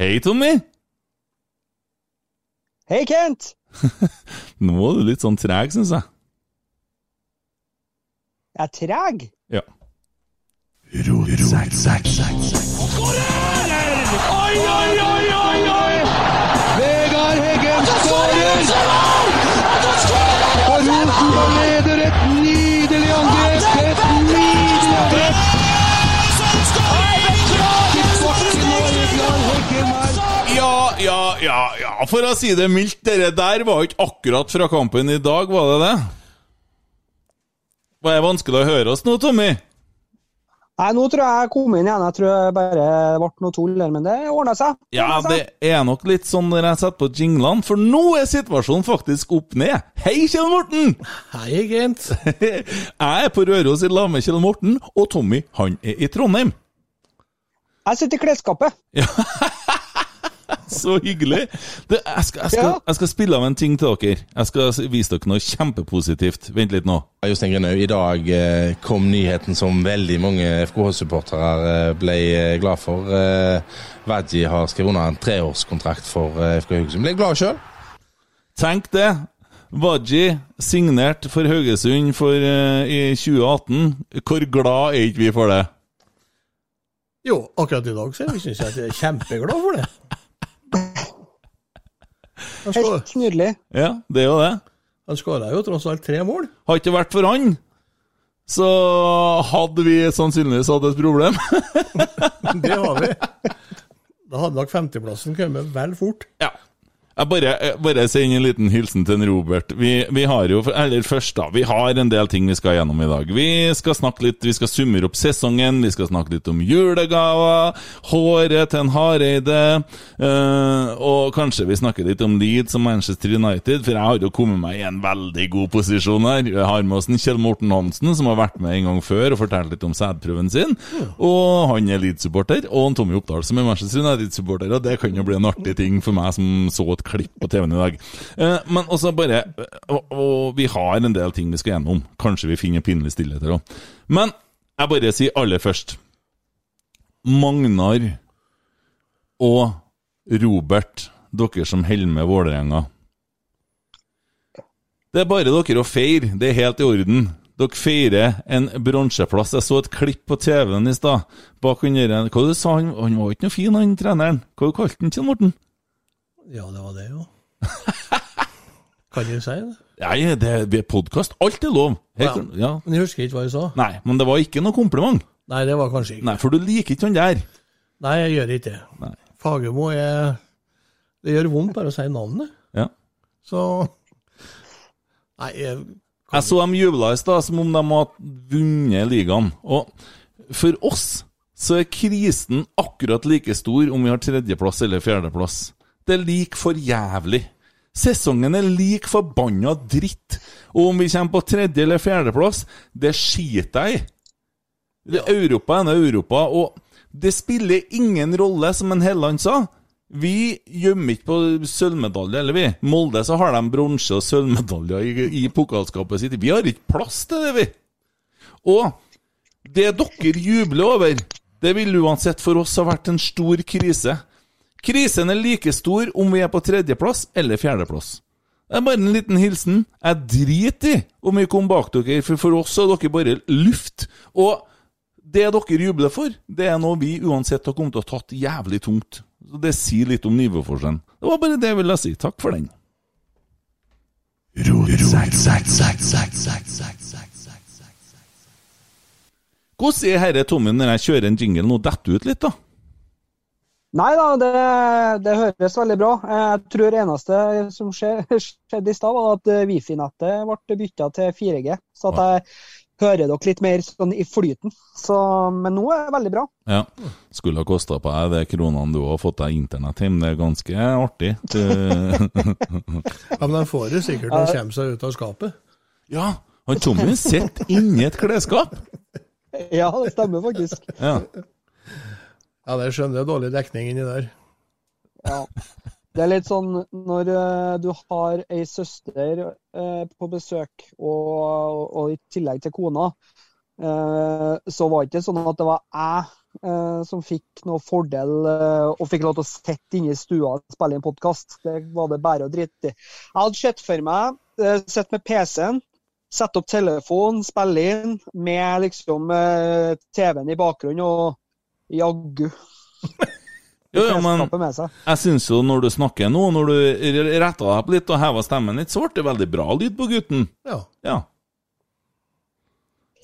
Hei, Tommy! Hei, Kent! Nå er du litt sånn treg, syns jeg. Jeg er treg. Ja. Oi, oi, oi, oi, oi! Vegard Heggen skårer! Og Rosenborg For å si det mildt, dere der var ikke akkurat fra kampen i dag, var det det? Var det vanskelig å høre oss nå, Tommy? Nei, nå tror jeg jeg kom inn igjen. Jeg tror jeg bare ble noe tull der, men det ordna seg. Ja, det er nok litt sånn når jeg setter på jinglene, for nå er situasjonen faktisk opp ned. Hei, Kjell Morten! Hei, Gent. Jeg er på Røros i lag med Kjell Morten, og Tommy, han er i Trondheim. Jeg sitter i klesskapet. Så hyggelig. Det, jeg, skal, jeg, skal, Ja. jeg skal spille av en ting til dere. Jeg skal vise dere noe kjempepositivt. Vent litt nå. Jostein Grinhaug, i dag eh, kom nyheten som veldig mange FKH-supportere eh, ble eh, glad for. Vadji har skrevet under en treårskontrakt for FK Haugesund. Ble glad sjøl. Tenk det! Wadji signert for Haugesund for, uh, i 2018. Hvor glad er ikke vi for det? Jo, akkurat i dag så syns jeg at jeg er kjempeglad for det. Helt nydelig. Ja, det er jo det. Han skåra jo tross alt tre mål. Har ikke vært for han, så hadde vi sannsynligvis hatt et problem. Det har vi. Da hadde nok 50-plassen kommet vel fort. Ja. Jeg bare, bare sender en liten hilsen til Robert. Vi, vi har jo, eller først da, vi har en del ting vi skal gjennom i dag. Vi skal snakke litt, vi skal summere opp sesongen, vi skal snakke litt om julegaver, håret til en Hareide, øh, og kanskje vi snakker litt om Leeds og Manchester United, for jeg har jo kommet meg i en veldig god posisjon her. Jeg har med oss en Kjell Morten Hansen, som har vært med en gang før og fortalt litt om sædprøven sin, og han er Leeds-supporter, og en Tommy Oppdal som er Manchester United-supporter, og det kan jo bli en artig ting for meg som så et klipp på TV-en i dag. Eh, men også bare og, og vi har en del ting vi skal gjennom. Kanskje vi finner pinlig stillhet her òg. Men jeg bare sier aller først Magnar og Robert, dere som holder med Vålerenga. Det er bare dere å feire. Det er helt i orden. Dere feirer en bronseplass. Jeg så et klipp på TV-en i stad. Bak under Hva du sa han? Han var ikke noe fin, han treneren. Hva du kalte han, Kjell Morten? Ja, det var det, jo. Kan du si det? Nei, det er podkast. Alt er lov. Her, Ja. ja. Men jeg husker ikke hva jeg sa. Nei, men det var ikke noe kompliment. Nei, det var kanskje ikke. Nei, for du liker ikke han der. Nei, jeg gjør ikke det. Nei. Fagermo er Det gjør vondt bare å si navnet. Ja. Så Nei, jeg, Jeg så dem jubla i stad som om de hadde vunnet ligaen. Og for oss så er krisen akkurat like stor om vi har tredjeplass eller fjerdeplass. Det er lik for jævlig. Sesongen er lik forbanna dritt. Og om vi kommer på tredje- eller fjerdeplass, det skiter jeg i. Det- Europa er Europa, og det spiller ingen rolle, som en Helland sa. Vi gjemmer ikke på sølvmedalje, eller vi. Molde så har de bronse og sølvmedaljer i, i pokalskapet sitt. Vi har ikke plass til det, vi. Og det dere jubler over, det vil uansett for oss ha vært en stor krise. Krisen er like stor om vi er på tredjeplass eller fjerdeplass. Det er bare en liten hilsen. Jeg driter i om vi kom bak dere, for for oss er dere bare luft. Og det dere jubler for, det er noe vi uansett har kommet til å ha tatt jævlig tungt. Så Det sier litt om nivåforskjellen. Det var bare det jeg ville si. Takk for den. Hvordan er herre Tommy når jeg kjører en jingle nå? Detter ut litt, da? Nei da, det, det høres veldig bra. Jeg tror det eneste som skjedde i stad, var at eh, Wifi-nettet ble bytta til 4G. Så at jeg hører dere litt mer sånn i flyten. Så, men nå er det veldig bra. Ja. Skulle ha kosta på deg de kronene du har fått deg internett hjem. Det er ganske artig. Ja, men de får det sikkert når de kommer seg ut av skapet. ja, han Tommy sitter inni et klesskap. Ja, det stemmer faktisk. Ja. Ja, det skjønner jeg dårlig dekning inni der. Ja. Det er litt sånn når eh, du har ei søster eh, på besøk, og, og i tillegg til kona, eh, så var det ikke sånn at det var jeg som fikk noe fordel og fikk lov til å sitte inne i stua og spille inn podkast. Det var det bare å drite i. Jeg hadde sett for meg, sett med PC-en, sette opp telefonen, spille inn med liksom TV-en i bakgrunnen og jaggu Jo, ja, men jeg syns jo når du snakker nå, når du retta deg opp litt og heva stemmen litt, så ble det veldig bra lyd på gutten. Ja. Ja.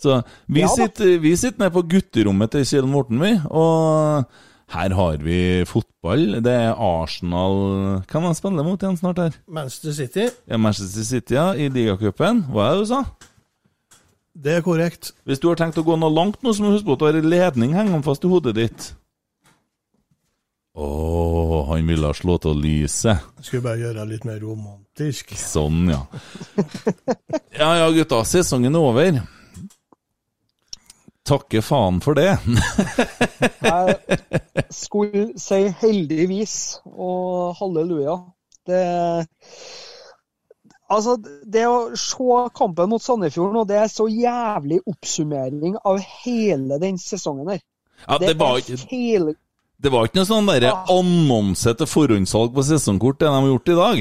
Så vi, Ja sitter, vi sitter nede på gutterommet til Kjell Morten, vi. Og her har vi fotball. Det er Arsenal Kan han spille mot igjen snart her? Manchester City, Ja, Manchester City ja, i ligacupen. Hva er det du sa? Det er korrekt. Hvis du har tenkt å gå noe langt nå, så må du huske på at du har en ledning hengende fast i hodet ditt. Å, han ville slå til lyset. Skulle bare gjøre det litt mer romantisk. Sånn, ja. Ja ja, gutta. Sesongen er over. Takke faen for det. Jeg skulle si heldigvis og halleluja. Det Altså, det å se kampen mot Sandefjord nå, det er så jævlig oppsummering av hele den sesongen her. Ja, det var er ikke, hele det var ikke noe sånn derre annonse til forhåndssalg på sesongkort, det de har gjort i dag.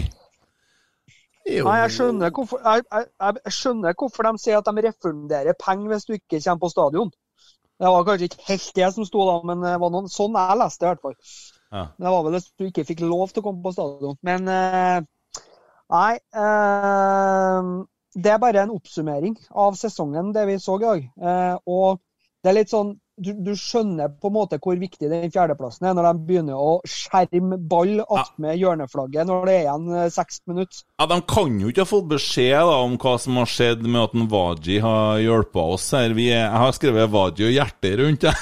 Jo, Nei, jeg skjønner, hvorfor, jeg, jeg, jeg skjønner hvorfor de sier at de refunderer penger hvis du ikke kommer på stadion. Det var kanskje ikke helt det som sto da, men det var noen, sånn jeg leste det i hvert fall. Ja. Det var vel hvis du ikke fikk lov til å komme på stadion. Men eh, nei eh, Det er bare en oppsummering av sesongen, det vi så i dag. Eh, og det er litt sånn du, du skjønner på en måte hvor viktig den fjerdeplassen er, når de begynner å skjerme ball attmed hjørneflagget når det er igjen eh, seks minutter. Ja, De kan jo ikke ha fått beskjed da om hva som har skjedd med at en Waji har hjulpet oss her. Vi er, jeg har skrevet Waji og hjertet rundt, jeg.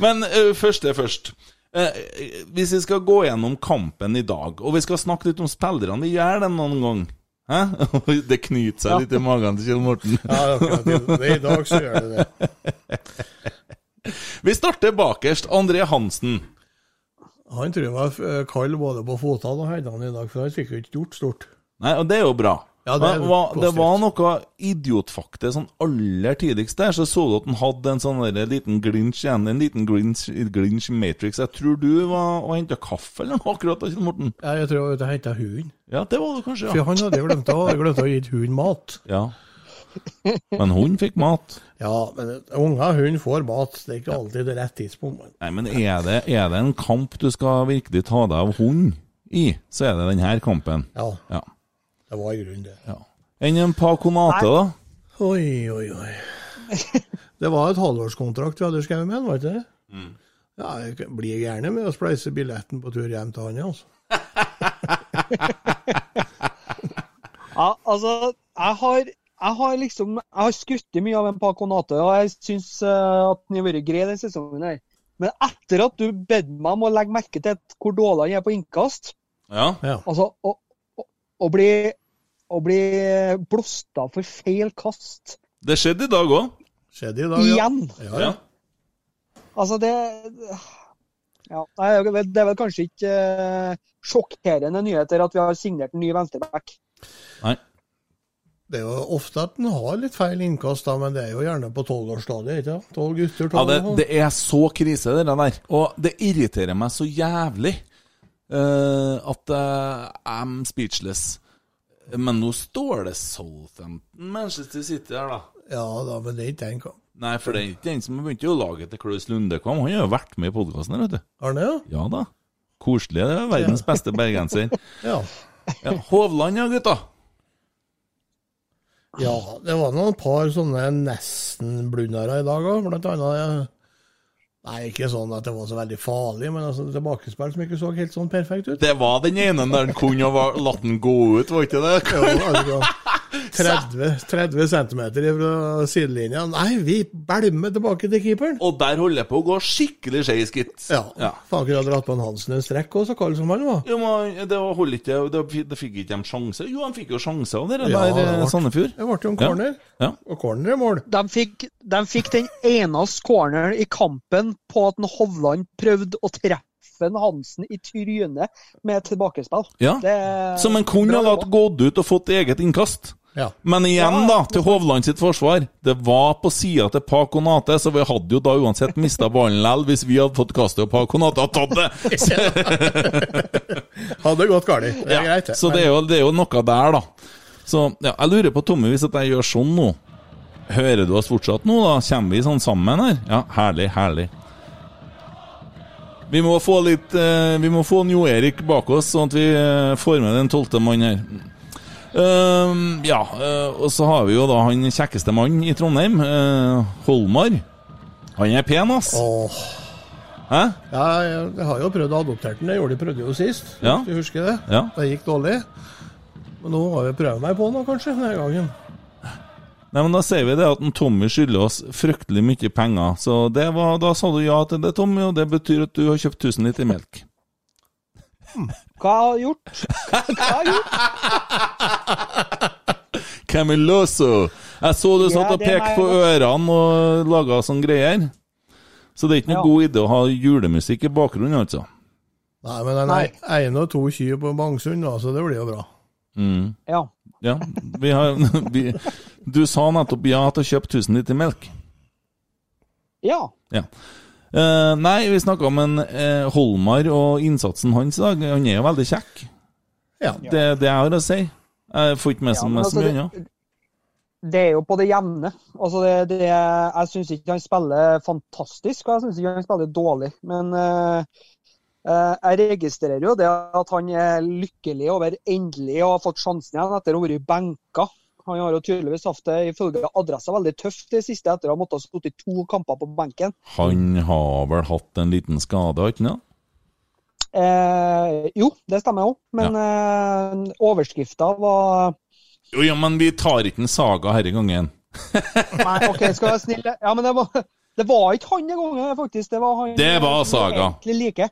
Men uh, først er først. Eh, hvis vi skal gå gjennom kampen i dag, og vi skal snakke litt om spillerne, vi gjør det noen gang. Hæ? Det knyter seg litt i magen til Kjell Morten. Ja, akkurat det, i dag så gjør det det. Vi starter bakerst. André Hansen. Han tror jeg var eh, kald både på føttene og hendene i dag, for han fikk jo ikke gjort stort. Nei, og det er jo bra. Ja, det det, var, det var noe idiotfakte sånn aller tidligst der, så så du at han hadde en sånn der liten glinch igjen, en liten glinch, glinch Matrix. Jeg tror du var og henta kaffe eller noe akkurat da, Kjell Morten. Ja, jeg tror jeg henta hunden. Ja, det var det kanskje, For han hadde glemt å, glemt å gi hunden mat. ja. Men hun fikk mat. Ja, men unger hund får mat. Det er ikke alltid det rette tidspunkt. Nei, men er det, er det en kamp du skal virkelig ta deg av hund i, så er det denne kampen. Ja, Ja. Det var i grunnen det. ja. Enn en Paconate, da? Oi, oi, oi. Det var et halvårskontrakt vi hadde skrevet med han, var ikke det? Ja, jeg blir gjerne med å spleise billetten på tur hjem til han, altså. Ja, altså, jeg har, jeg har liksom Jeg har skutt mye av en Paconate, og jeg syns uh, at den har vært grei denne sesongen. her. Men etter at du bedde meg om å legge merke til hvor dårlig han er på innkast Ja. Ja. Altså, å, å, å bli, å bli blåst av for feil kast Det skjedde i dag òg. Skjedde i dag, ja. igjen! Ja, ja. Altså, det ja, Det er vel kanskje ikke eh, sjokkerende nyheter at vi har signert en ny venstreback. Nei. Det er jo ofte at en har litt feil innkast, da, men det er jo gjerne på tolvårsstadiet, ikke sant? Tolv gutter, Ja, tolv det, det er så krise, det der. Og det irriterer meg så jævlig uh, at uh, I'm speechless. Men nå står det Southampton, Manchester City her, da. Ja da, men det er ikke den kampen. Nei, for det er ikke den som har begynt å lage til Klaus Lundekvam. Han har jo vært med i podkasten her, vet du. Arne, ja? Ja da. Koselig. Det er verdens beste bergenser. Ja. Ja, Hovland, ja, gutta. Ja, det var noen par sånne nesten-blundere i dag òg, blant annet. Nei, ikke sånn at det var så veldig farlig, men altså, tilbakespill som ikke så helt sånn perfekt ut. Det var den ene der han kunne ha latt den gå ut, var ikke det? Ja, altså, 30, 30 cm fra sidelinja. Nei, vi bælmer tilbake til keeperen. Og der holder jeg på å gå skikkelig skeis, gitt. Ja. Ja. Faen hadde ha dratt på en Hansen en strekk òg, så kald som han var. Jo, men det var- holdt ikke det, det fikk ikke de sjanse. Jo, de fikk jo sjanse av Ja, der, det eh, ble- Sandefjord. Det ble jo en Ja. corner, Ja. og corner er mål. De fikk, de fikk den eneste corneren i kampen på at en Hovland prøvde å treffe en Hansen i trynet med tilbakespill. Ja. Det, Som en kunne ha gått ut og fått eget innkast. Ja. Men igjen, da, til Hovland sitt forsvar. Det var på sida til Paconate, så vi hadde jo da uansett mista ballen likevel hvis vi hadde fått kastet og Paconate hadde tatt det. Så, Hadde gått galt. Det er ja, greit, det. så det, er jo, det er jo noe der, da. Så ja, jeg lurer på, Tommy, hvis jeg gjør sånn nå Hører du oss fortsatt nå, da? Kommer vi sånn sammen her? Ja, herlig, herlig. Vi må få litt eh, Vi må få Jo Erik bak oss, sånn at vi eh, får med den tolvte mann her. Ehm, ja, uh, og så har vi jo da han kjekkeste mannen i Trondheim, uh, Holmar. Han er pen, ass. Åh. Hæ? Ja, jeg, jeg har jo prøvd å adoptere den. Det gjorde jeg prøvde jo sist. Ja. hvis Du husker det? Ja. Det gikk dårlig. Men nå har jeg prøvd meg på den, kanskje, denne gangen. Nei, men Da sier vi det at en Tommy skylder oss fryktelig mye penger. Så det var, da sa du ja til det, Tommy, og det betyr at du har kjøpt 1000 liter melk. Hva har jeg gjort? Hva har jeg gjort? Camiloso! Jeg så du satt Ja, og pekte på ørene og laga sånne greier. Så det er ikke noe Ja. god idé å ha julemusikk i bakgrunnen, altså. Nei, men den er en og to kyr på Bangsund, da, så det blir jo bra. Mm. Ja. Ja, vi har vi, Du sa nettopp ja til å kjøpe 1000 liter melk. ja. Ja. Eh, nei, vi snakka om en uh, Holmar og innsatsen hans i dag. Han er jo veldig kjekk. Ja. Det er det jeg har å si. Jeg får ikke med Ja, meg så altså, mye annet. det, er jo på det jevne. Altså det, det, jeg syns ikke han spiller fantastisk, og jeg syns ikke han spiller dårlig. Men uh, jeg registrerer jo det at han er lykkelig over endelig å ha fått sjansen igjen etter å ha vært benka. Han har jo tydeligvis hatt det ifølge adressa veldig tøft det siste etter å ha måttet stått i to kamper på benken. Han har vel hatt en liten skade, har ikke han? Eh, jo, det stemmer òg, men eh, overskrifta var Jo, ja, men vi tar ikke en saga i gangen. Nei, OK, skal jeg være snill. Ja, men det var, det var ikke han den gangen, faktisk. Det var han Det var Saga. egentlig liker.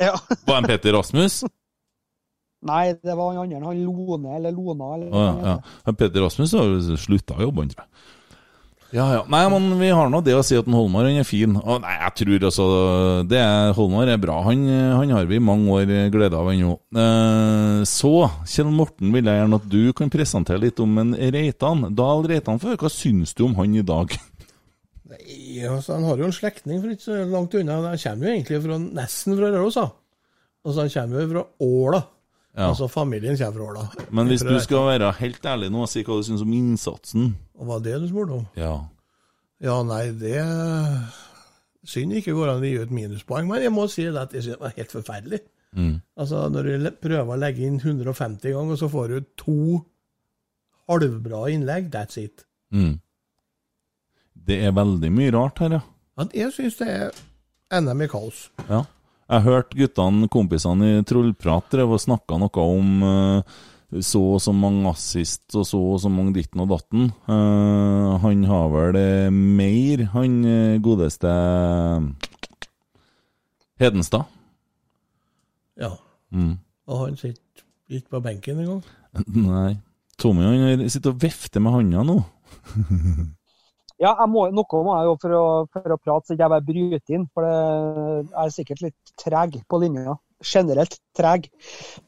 Ja. Var han Petter Rasmus? Nei, det var han andre. Han Lone, eller Lona, eller Å, ja, ja. Petter Rasmus har jo slutta å jobbe, han, tror jeg. Ja, ja. Nei, men vi har nå det å si at Holmar han er fin. Å, nei, jeg tror altså det er, Holmar er bra. Han, han har vi i mange år glede av ennå. Eh, så, Kjell Morten, vil jeg gjerne at du kan presentere litt om en Reitan. Dahl Reitan før. Hva syns du om han i dag? Nei, altså, Han har jo en slektning for ikke så langt unna. Han kommer jo egentlig fra, nesten fra Røros. Altså, Han kommer jo fra Åla. Ja. Altså Familien kommer fra Åla. Men hvis du skal være helt ærlig nå og si hva du syns om innsatsen Og Var det du spurte om? Ja. Ja, nei, det Synd ikke går an å gi ut minuspoeng, men jeg må si at jeg synes det var helt forferdelig. Mm. Altså, Når du prøver å legge inn 150 ganger, og så får du to halvbra innlegg, that's it. Mm. Det er veldig mye rart her, ja. Men jeg syns det er NM i kaos. Ja. Jeg hørte guttene, kompisene i Trollprat drev og snakka noe om uh, så og så mange assist og så og så mange ditten og datten. Uh, han har vel eh, mer, han godeste Hedenstad. Ja. Mm. Og han sitter ikke på benken engang. Nei. Tommy han sitter og vifter med handa nå. Ja, må, noe må jeg jo for å, for å prate, så ikke jeg bare bryter inn. For jeg er sikkert litt treg på linja. Generelt treg.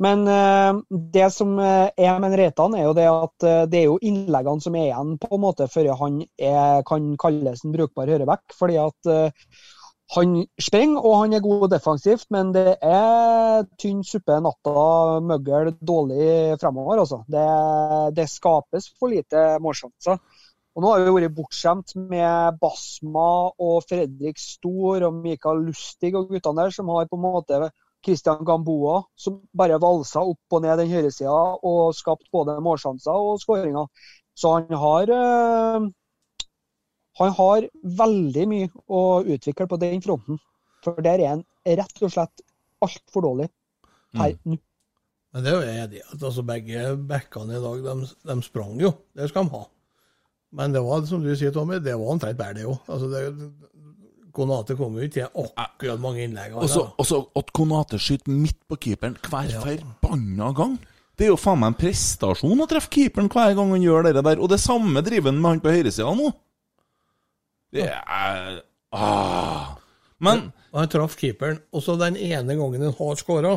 Men uh, det som eh, er med Reitan, er jo det at eh, det er jo innleggene som er igjen på en måte før han er, kan kalles en brukbar høyreback. Fordi at uh, han springer og han er god defensivt, men det er tynn suppe natta, møggel, dårlig fremover. Altså. Det, det skapes for lite målsjanser. Og nå har vi vært bortskjemt med Basma og Fredrik Stor og Mikael Lustig og guttene der, som har på en måte Christian Gamboa, som bare valsa opp og ned den høyresida og skapt både målsjanser og skåringer. Så han har øh, han har veldig mye å utvikle på den fronten. For der er han rett og slett altfor dårlig per nå. Men det er jo enig i. Altså, begge backene i dag, de, de sprang jo. Det skal de ha. Men det var, som du sier, Tommy, det var omtrent bare det òg. Altså, det- Konate kom jo ikke til akkurat mange innlegg. Og så at Konate skyter midt på keeperen hver forbanna gang. Det er jo faen meg en prestasjon å treffe keeperen hver gang han gjør det der. Og det samme driver han med han på høyresida nå. Det er ah. Men Og han traff keeperen. Og så den ene gangen han har skåra,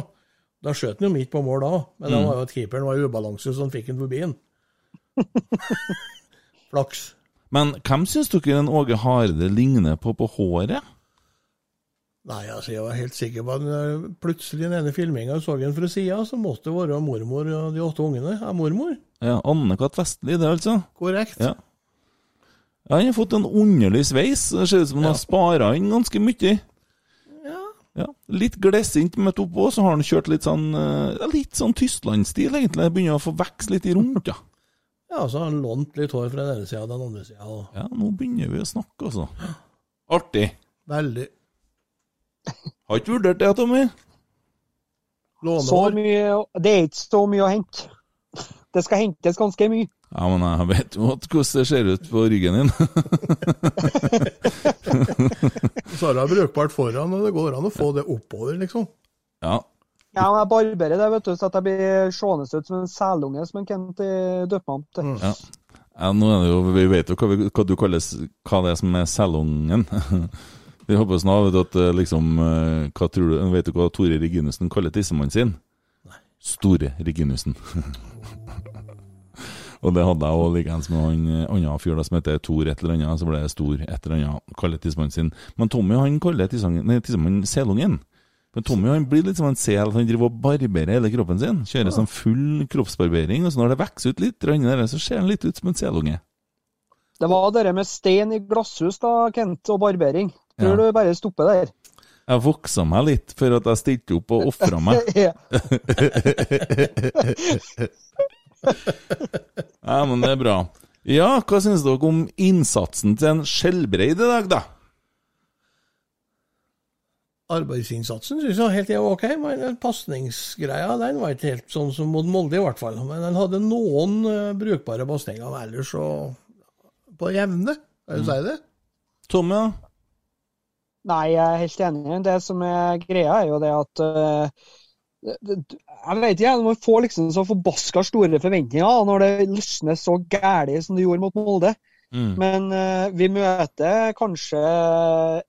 da skjøt han jo midt på mål da, men det var jo at keeperen var i ubalanse, så han fikk han forbi den. Flaks. Men hvem syns dere den Åge Hareide ligner på på håret? Nei, altså, jeg var helt sikker på at Plutselig plutselig den ene filminga så jeg fra sida, så måtte det være mormor og de åtte ungene. Ja, mormor. Ja, Anne-Kat. Vestli, det, altså? Korrekt. Ja. Ja, Han har fått en underlig sveis. Det ser ut som han har spara inn ganske mye. Ja. Ja, Litt glissent midt oppå, så har han kjørt litt sånn eh, Litt sånn Tyskland-stil, egentlig. Begynner å få vokse litt i rundt, ja. Så har han lånt litt hår fra den ene sida og den andre sida. og Ja, nå begynner vi å snakke, altså. Artig. Veldig. Har ikke vurdert det, Tommy. Så Lånehår. det er ikke så mye å hente. Det skal hentes ganske mye. Ja, men jeg vet jo hvordan det ser ut på ryggen din. Så har du brukbart foran, og det går an å få det oppover, liksom. Ja. Ja, men jeg barberer det, vet du, så at jeg blir seende ut som en selunge, som en Kent eh, døper meg om til. ja. ja nå er det jo, Vi vet jo hva, vi, hva du kalles, hva det er som er selungen. Vi håper snart vet du, at eh, liksom eh, hva tror du, Vet du hva Tore Reginussen kaller tissemannen sin? Nei. Store Reginussen. Og det hadde jeg òg likeens med han annen andre fyr som heter Tor et eller annet. Så ble det Stor et eller annet, kaller tissemannen sin. Men Tommy han kaller tissemannen selungen. Men Tommy han blir litt som en sel. Han driver og barberer hele kroppen sin. Kjører sånn full kroppsbarbering. Og så når det vokser ut litt, der, så ser han litt ut som en selunge. Det var det med stein i glasshus, da, Kent, og barbering. Tror Ja. du bare stopper der? Jeg voksa meg litt for at jeg stilte opp og ofra meg. Ja. Ja, men det er bra. Ja, hva syns dere om innsatsen til en Skjelbreid i dag, da? Arbeidsinnsatsen syns jeg var helt ok, men pasningsgreia den var ikke helt sånn som mot Molde, i hvert fall. Men den hadde noen eh, brukbare pasninger, men ellers så på jevne. Kan du si det? Tomme, ja? Nei, jeg er helt enig. Det som er greia, er jo det at det, Jeg vet ikke, man får liksom så forbaska store forventninger når det løsner så gæli som det gjorde mot Molde. Mm. Men uh, vi møter kanskje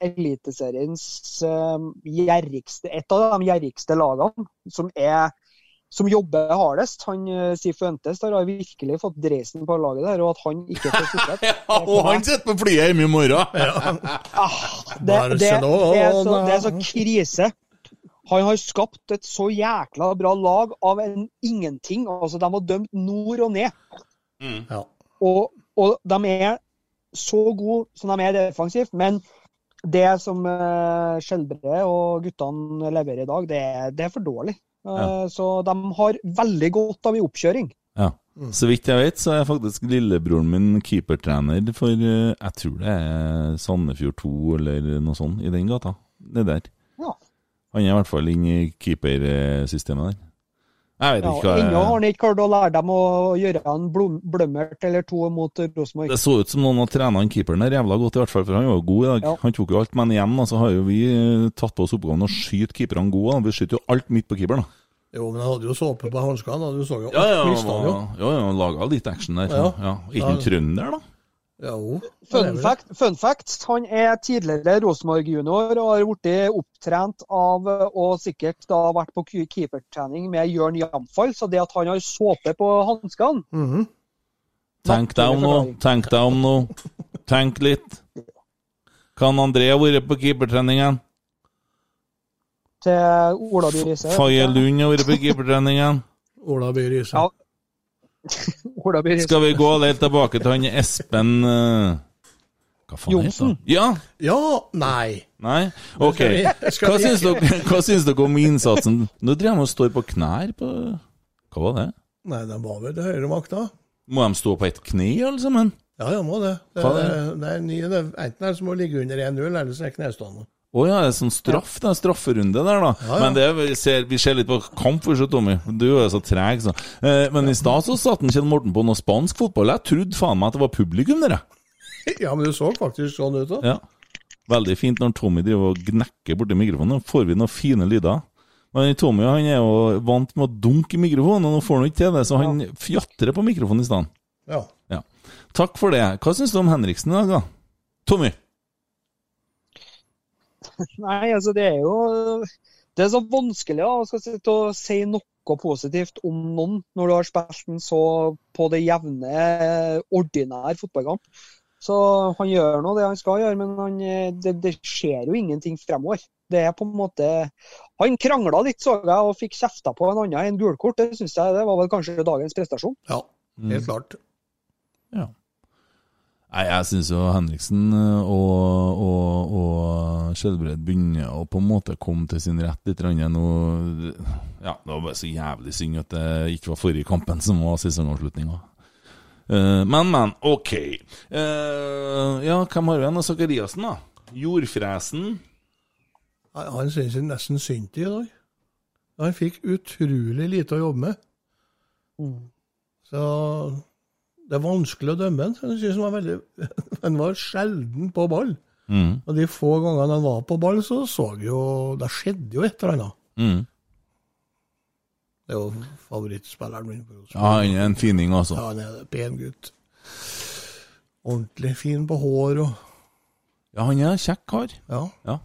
Eliteseriens uh, gjerrigste, et av de gjerrigste lagene, som, er, som jobber hardest. Han uh, Sifuentes der har virkelig fått dreisen på laget der, og at han ikke får fortsette. Ja, og han sitter på flyet hjemme i morgen! Ah, det, det, det, er så, det er så krise. Han har skapt et så jækla bra lag av en ingenting. Altså, De var dømt nord og ned. Ja. Og, og de er så gode som de er defensivt, men det som uh, Skjelbre og guttene leverer i dag, det er, det er for dårlig. Eh, Ja. Så de har veldig godt av en oppkjøring. Ja. Så vidt jeg vet, så er faktisk lillebroren min keepertrener for eh, Jeg tror det er Sandefjord 2 eller noe sånt i den gata. Det der. Ja. Han er i hvert fall inne i keepersystemet der. Jeg vet Ja, ikke Ennå har han ikke klart å lære dem å gjøre en blømmert eller to mot Rosenborg. Det så ut som noen trena han keeperen der jævla godt, i hvert fall, for han var jo god i dag. Ja. Han tok jo alt, men igjen altså, har jo vi eh, tatt på oss oppgaven å skyte keeperne gode. Vi skyter jo alt midt på keeperen. da. Jo, men han hadde jo såpe på hanskene, du så jo Ja, ja, han jo. ja, ja laga litt action der. Ja. Ja. Ikke en trønder, da? Jo. Fun fact, fun fact, han er tidligere Rosenborg-junior og har blitt opptrent av og sikkert da vært på keepertrening med Jørn Jamfall. Så det at han har såpe på hanskene Mhm. Tenk deg om nå. Tenk deg om nå. Tenk litt. Kan André ha vært på keepertreningen? til Ola By Riise. Faye Lund har vært på keepertreningen? Ola By Riise. Ja. Skal vi gå litt tilbake til han Espen eh, Hva faen Johnsen? heter han? Ja? Ja, nei. Nei? OK. Hva vi- syns dere, hva syns dere om innsatsen? Nå driver de og står på knær på Hva var det? Nei, de var vel til høyre makta. Må de stå på ett kne, alle sammen? Ja, de må det. Det, er, er det er nye, det, enten er det som å ligge under 1-0, eller så er knestående. Å ja, det er sånn straff, det er strafferunde der, da. Ja, ja. Men det, vi, ser, vi ser litt på kamp, for så, Tommy. Du er jo så treg, så. Eh, men i stad så satte Kjell Morten på noe spansk fotball. Jeg trodde faen meg at det var publikum der, jeg. Ja, men det så faktisk sånn ut da. Ja. Veldig fint når Tommy driver og gnekker borti mikrofonen. Nå får vi noen fine lyder. Men Tommy han er jo vant med å dunke i mikrofonen, og nå får han ikke til det, så han fjatrer på mikrofonen i stedet. Ja. Ja. Takk for det. Hva syns du om Henriksen i dag, da? Tommy? Nei, altså det er jo Det er så vanskelig å skal sitte og si noe positivt om noen når du har spilt den så på det jevne, ordinær fotballkamp. Så han gjør nå det han skal gjøre, men han, det, det skjer jo ingenting fremover. Det er på en måte Han krangla litt, så jeg, og fikk kjefta på en annen enn gulkort. Det syns jeg det var vel kanskje dagens prestasjon. Ja, helt klart. Ja. Nei, jeg syns jo Henriksen eh, og, og, og Skjelbred begynner å på en måte komme til sin rett litt. Nå, ja, det var bare så jævlig synd at det ikke var forrige kampen som var sesongavslutninga. Eh, men, men. OK. Eh, ja, hvem har vi igjen? Sakariassen, da? Jordfresen. Han, syns jeg nesten synd i i dag. Han fikk utrolig lite å jobbe med. Så det er vanskelig å dømme han. Jeg synes han var veldig Han var sjelden på ball. Mm. Og de få gangene han var på ball, så så jo Det skjedde jo et eller annet. Mm. Det er jo favorittspilleren min. Ja, han er en fining, altså. Ja, han er en Pen gutt. Ordentlig fin på hår og Ja, han er en kjekk kar. Ja. Ja.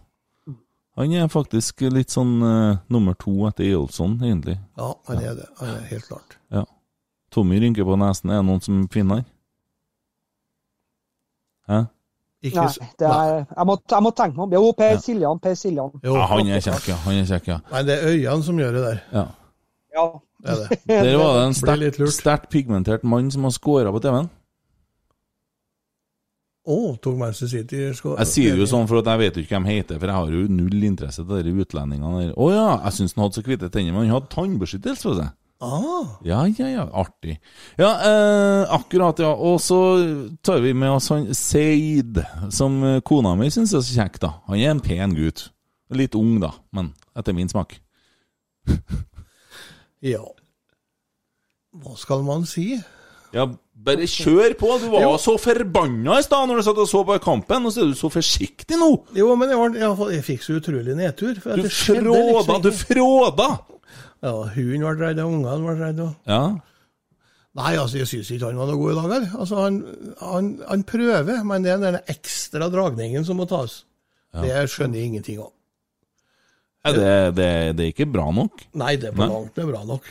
Han er faktisk litt sånn uh, nummer to etter Jolson, egentlig. Ja, han er det. Han er helt klart. Ja. Tommy rynker på nesen. Er det noen som finner? Hæ? Ikke Nei, det er, jeg, må, jeg må tenke meg om. Jo, Per Ja. Siljan, Per Siljan. Jo, Ja, han er kjekk, ja. Han er kjekk, ja. Nei, det er øynene som gjør det der. ja. Ja. Det er det. Der var det en sterkt sterkt pigmentert mann som har scora på TV-en. Å, tok Manchester City skåra Jeg sier det jo sånn for at jeg vet jo ikke hvem heter, for jeg har jo null interesse til de utlendingene der. Å ja, jeg syns han hadde så hvite tenner, men han hadde tannbeskyttelse på seg. Ah, Ja, ja, ja, artig. Ja, eh, akkurat, ja. Og så tar vi med oss han Seid, som eh, kona mi syns er så kjekk, da. Han er en pen gutt. Litt ung, da, men etter min smak. ja. Hva skal man si? Ja, bare kjør på! Du var jo så forbanna i stad når du satt og så på kampen, og så er du så forsiktig nå! Jo, men jeg, var, jeg, jeg fikk så utrolig nedtur. Du det fråda, liksom du fråda! Ja, Hunden ble redd, og ungene ble redde. og- Ja. Nei, altså, jeg syns ikke han var noe god i dag. Altså, han, han, han prøver, men det er den ekstra dragningen som må tas. Det skjønner jeg ingenting av. Det, det, det er ikke bra nok. Nei, det er på langt det er bra nok.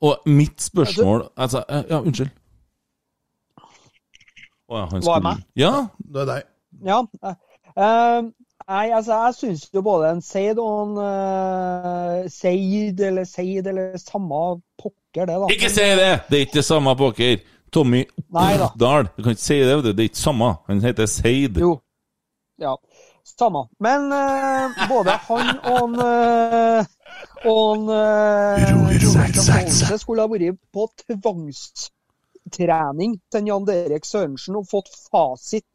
Og mitt spørsmål altså, eh, Ja, unnskyld. Å ja, han Var jeg skulle med? Ja, Det er deg. Ja. eh, nei, altså, jeg syns jo både en Seid og en uh, Seid eller Seid eller samme pokker, det, da. ikke si det! Det er ikke det samme pokker. Tommy Dahl. Du kan ikke si det, det er ikke samme. Han heter Seid. Jo. Ja. Samme. Men uh, både han og en uh, og en uh, skulle ha vært på tvangstrening til Jan Derek Sørensen og fått fasit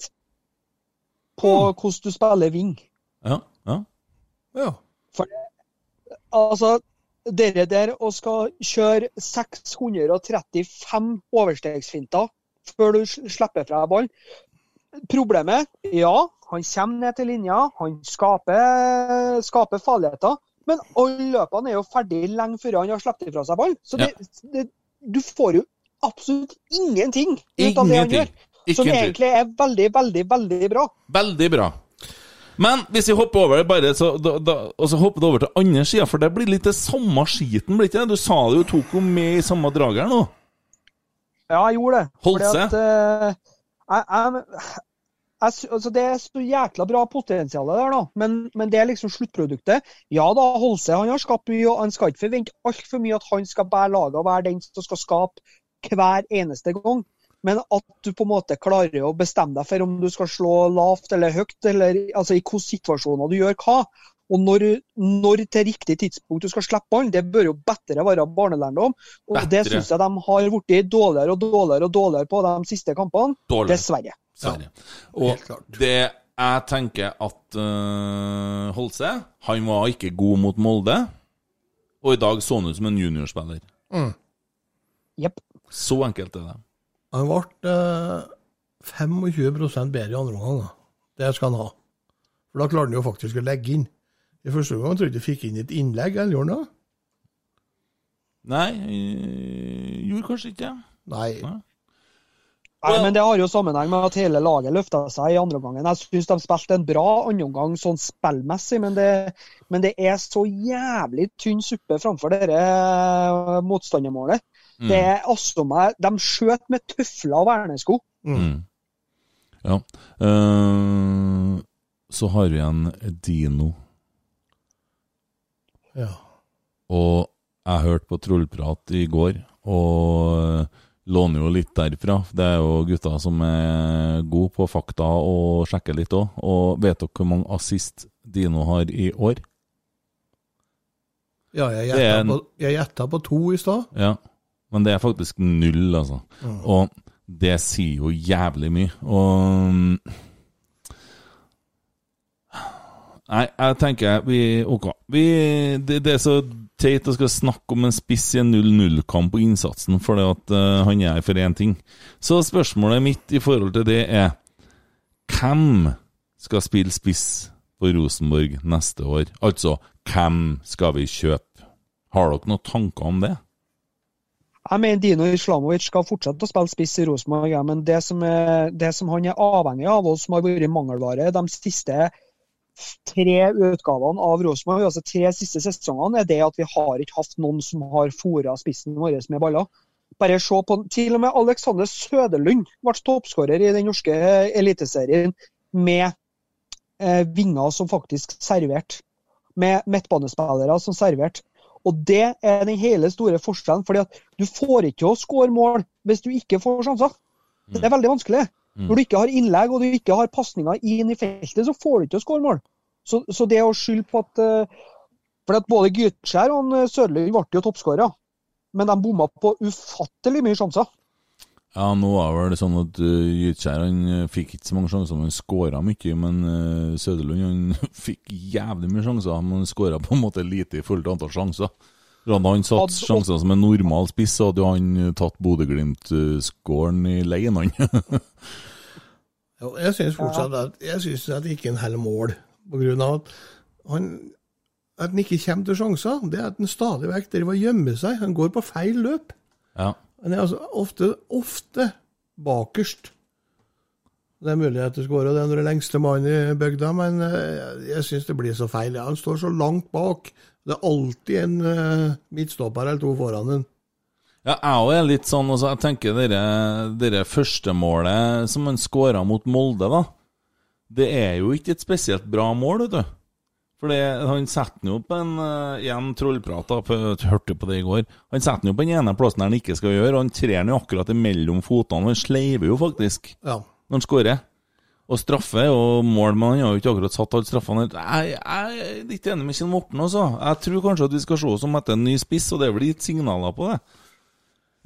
på hvordan du spiller wing. Ja, ja. Ja. Altså, dere der og skal kjøre 635 overstegsfinter før du slipper fra ballen. Problemet ja, han kommer ned til linja, han skaper, skaper farligheter. Men alle løpene er jo ferdig lenge før han har sluppet ifra seg ball. Så det, det, du får jo absolutt ingenting ut av det han gjør. Som egentlig er veldig, veldig, veldig bra. Veldig bra. Men hvis vi hopper over det bare, så, da, da, og så hopper det over til andre sida, for det blir litt det samme skiten, blir ikke det? Du sa det jo, tok henne med i samme drag her nå. Ja, jeg gjorde det. Holdt seg. eh, altså det er så jækla bra potensial der, da. Men, men det er liksom sluttproduktet. Ja da, Holse han har skapt mye, og han skal ikke forvente altfor mye at han skal bære laget og være den som skal skape hver eneste gang. Men at du på en måte klarer å bestemme deg for om du skal slå lavt eller høyt, eller altså i hvilke situasjoner du gjør hva. Og når, når til riktig tidspunkt du skal slippe ballen, det bør jo bedre være barnelærdom. Og det Bedre. syns jeg de har blitt dårligere og dårligere og dårligere på de siste kampene. Dårlig. Dessverre. Ja. Og det jeg tenker at uh, Holse Han var ikke god mot Molde, og i dag så han ut som en juniorspiller. Jepp. Så enkelt er det. Han ble eh, 25% bedre i andre omgang. Det skal han ha. For da klarte han jo faktisk å legge inn. I første omgang tror jeg ikke fikk inn et innlegg, eller gjorde han det? Nei, øh, gjorde kanskje ikke det. Nei. Nei. Nei, men Det har jo sammenheng med at hele laget løfta seg i andre omgangen. Jeg syns de spilte en bra andre omgang sånn spillmessig, men det, men det er så jævlig tynn suppe framfor dette eh, motstandermålet. Mm. Det er også meg De skjøt med tøfler og vernesko. Mm. Ja. Uh, så har vi en Dino. Ja. Og jeg hørte på Trollprat i går, og låner jo litt derfra. Det er jo gutter som er gode på fakta og sjekker litt òg. Og vet dere hvor mange assist Dino har i år? Ja, jeg er gjetta på, på to i stad. Ja, men det er faktisk null, altså. Og det sier jo jævlig mye. Og mm, Nei, jeg tenker vi Ok. Vi, det, det er så teit å skal snakke om en spiss i en 0-0-kamp på innsatsen, fordi at uh, han er her for én ting. Så spørsmålet mitt i forhold til det er Hvem skal spille spiss på Rosenborg neste år? Altså, hvem skal vi kjøpe? Har dere noen tanker om det? Jeg mener Dino Islamovic skal fortsette å spille spiss i Rosenborg, ja, men det som, er, det som han er avhengig av, og som har vært mangelvare de siste tre utgavene av Rosenborg, altså tre siste sesongene, er det at vi har ikke hatt noen som har fôra spissen vår med baller. Bare se på Til og med Alexander Søderlund ble toppskårer i den norske eliteserien med eh, vinger som faktisk serverte. Med midtbanespillere som serverte. Og det er den hele store forskjellen. fordi at du får ikke å skåre mål hvis du ikke får sjanser. Det er veldig vanskelig. Når du ikke har innlegg og du ikke har pasninger inn i feltet, så får du ikke å skåre mål. Så, så det å skylde på at eh, For at både Gytskjær og eh, Sørlund ble jo toppskårere, men de bomma på ufattelig mye sjanser. Ja, nå var det sånn at uh, Gytkjær han eh, fikk ikke så mange sjanser, men han skåra mye. Men uh, Søderlund han fikk jævlig mye sjanser, men han skåra på en måte lite i forhold til antall sjanser. Hadde han satt Hadde- sjanser som en normal spiss, så hadde jo han eh, tatt Bodø-Glimt-skåren i leien, han. Jeg syns fortsatt at jeg synes at det ikke er en hel mål, på grunn av at han at han ikke kommer til sjanser. Det er at han stadig vekk driver og gjemmer seg. Han går på feil løp. ja. Er altså ofte, ofte bakerst. Det er mulig at du skårer den er du er lengste mannen i bygda, men eh, jeg syns det blir så feil. Han står så langt bak. Det er alltid en eh, midtstopper eller to foran den. Ja, jeg er litt sånn altså, Jeg tenker dere, dere førstemålet som han skåra mot Molde, da. Det er jo ikke et spesielt bra mål, vet du. For han setter den jo på en uh, Igjen trollprat, jeg hørte på det i går. Han setter den jo på den ene plassen der han ikke skal gjøre, og han trer den jo akkurat mellom fotene. Han sleiver jo faktisk Ja. når han skårer. Og straffe og mål, men han har jo ikke akkurat satt alle straffene. Jeg, jeg er litt enig med Kjell Morten også. Jeg tror kanskje at vi skal se oss om etter en ny spiss, og det er vel gitt signaler på det.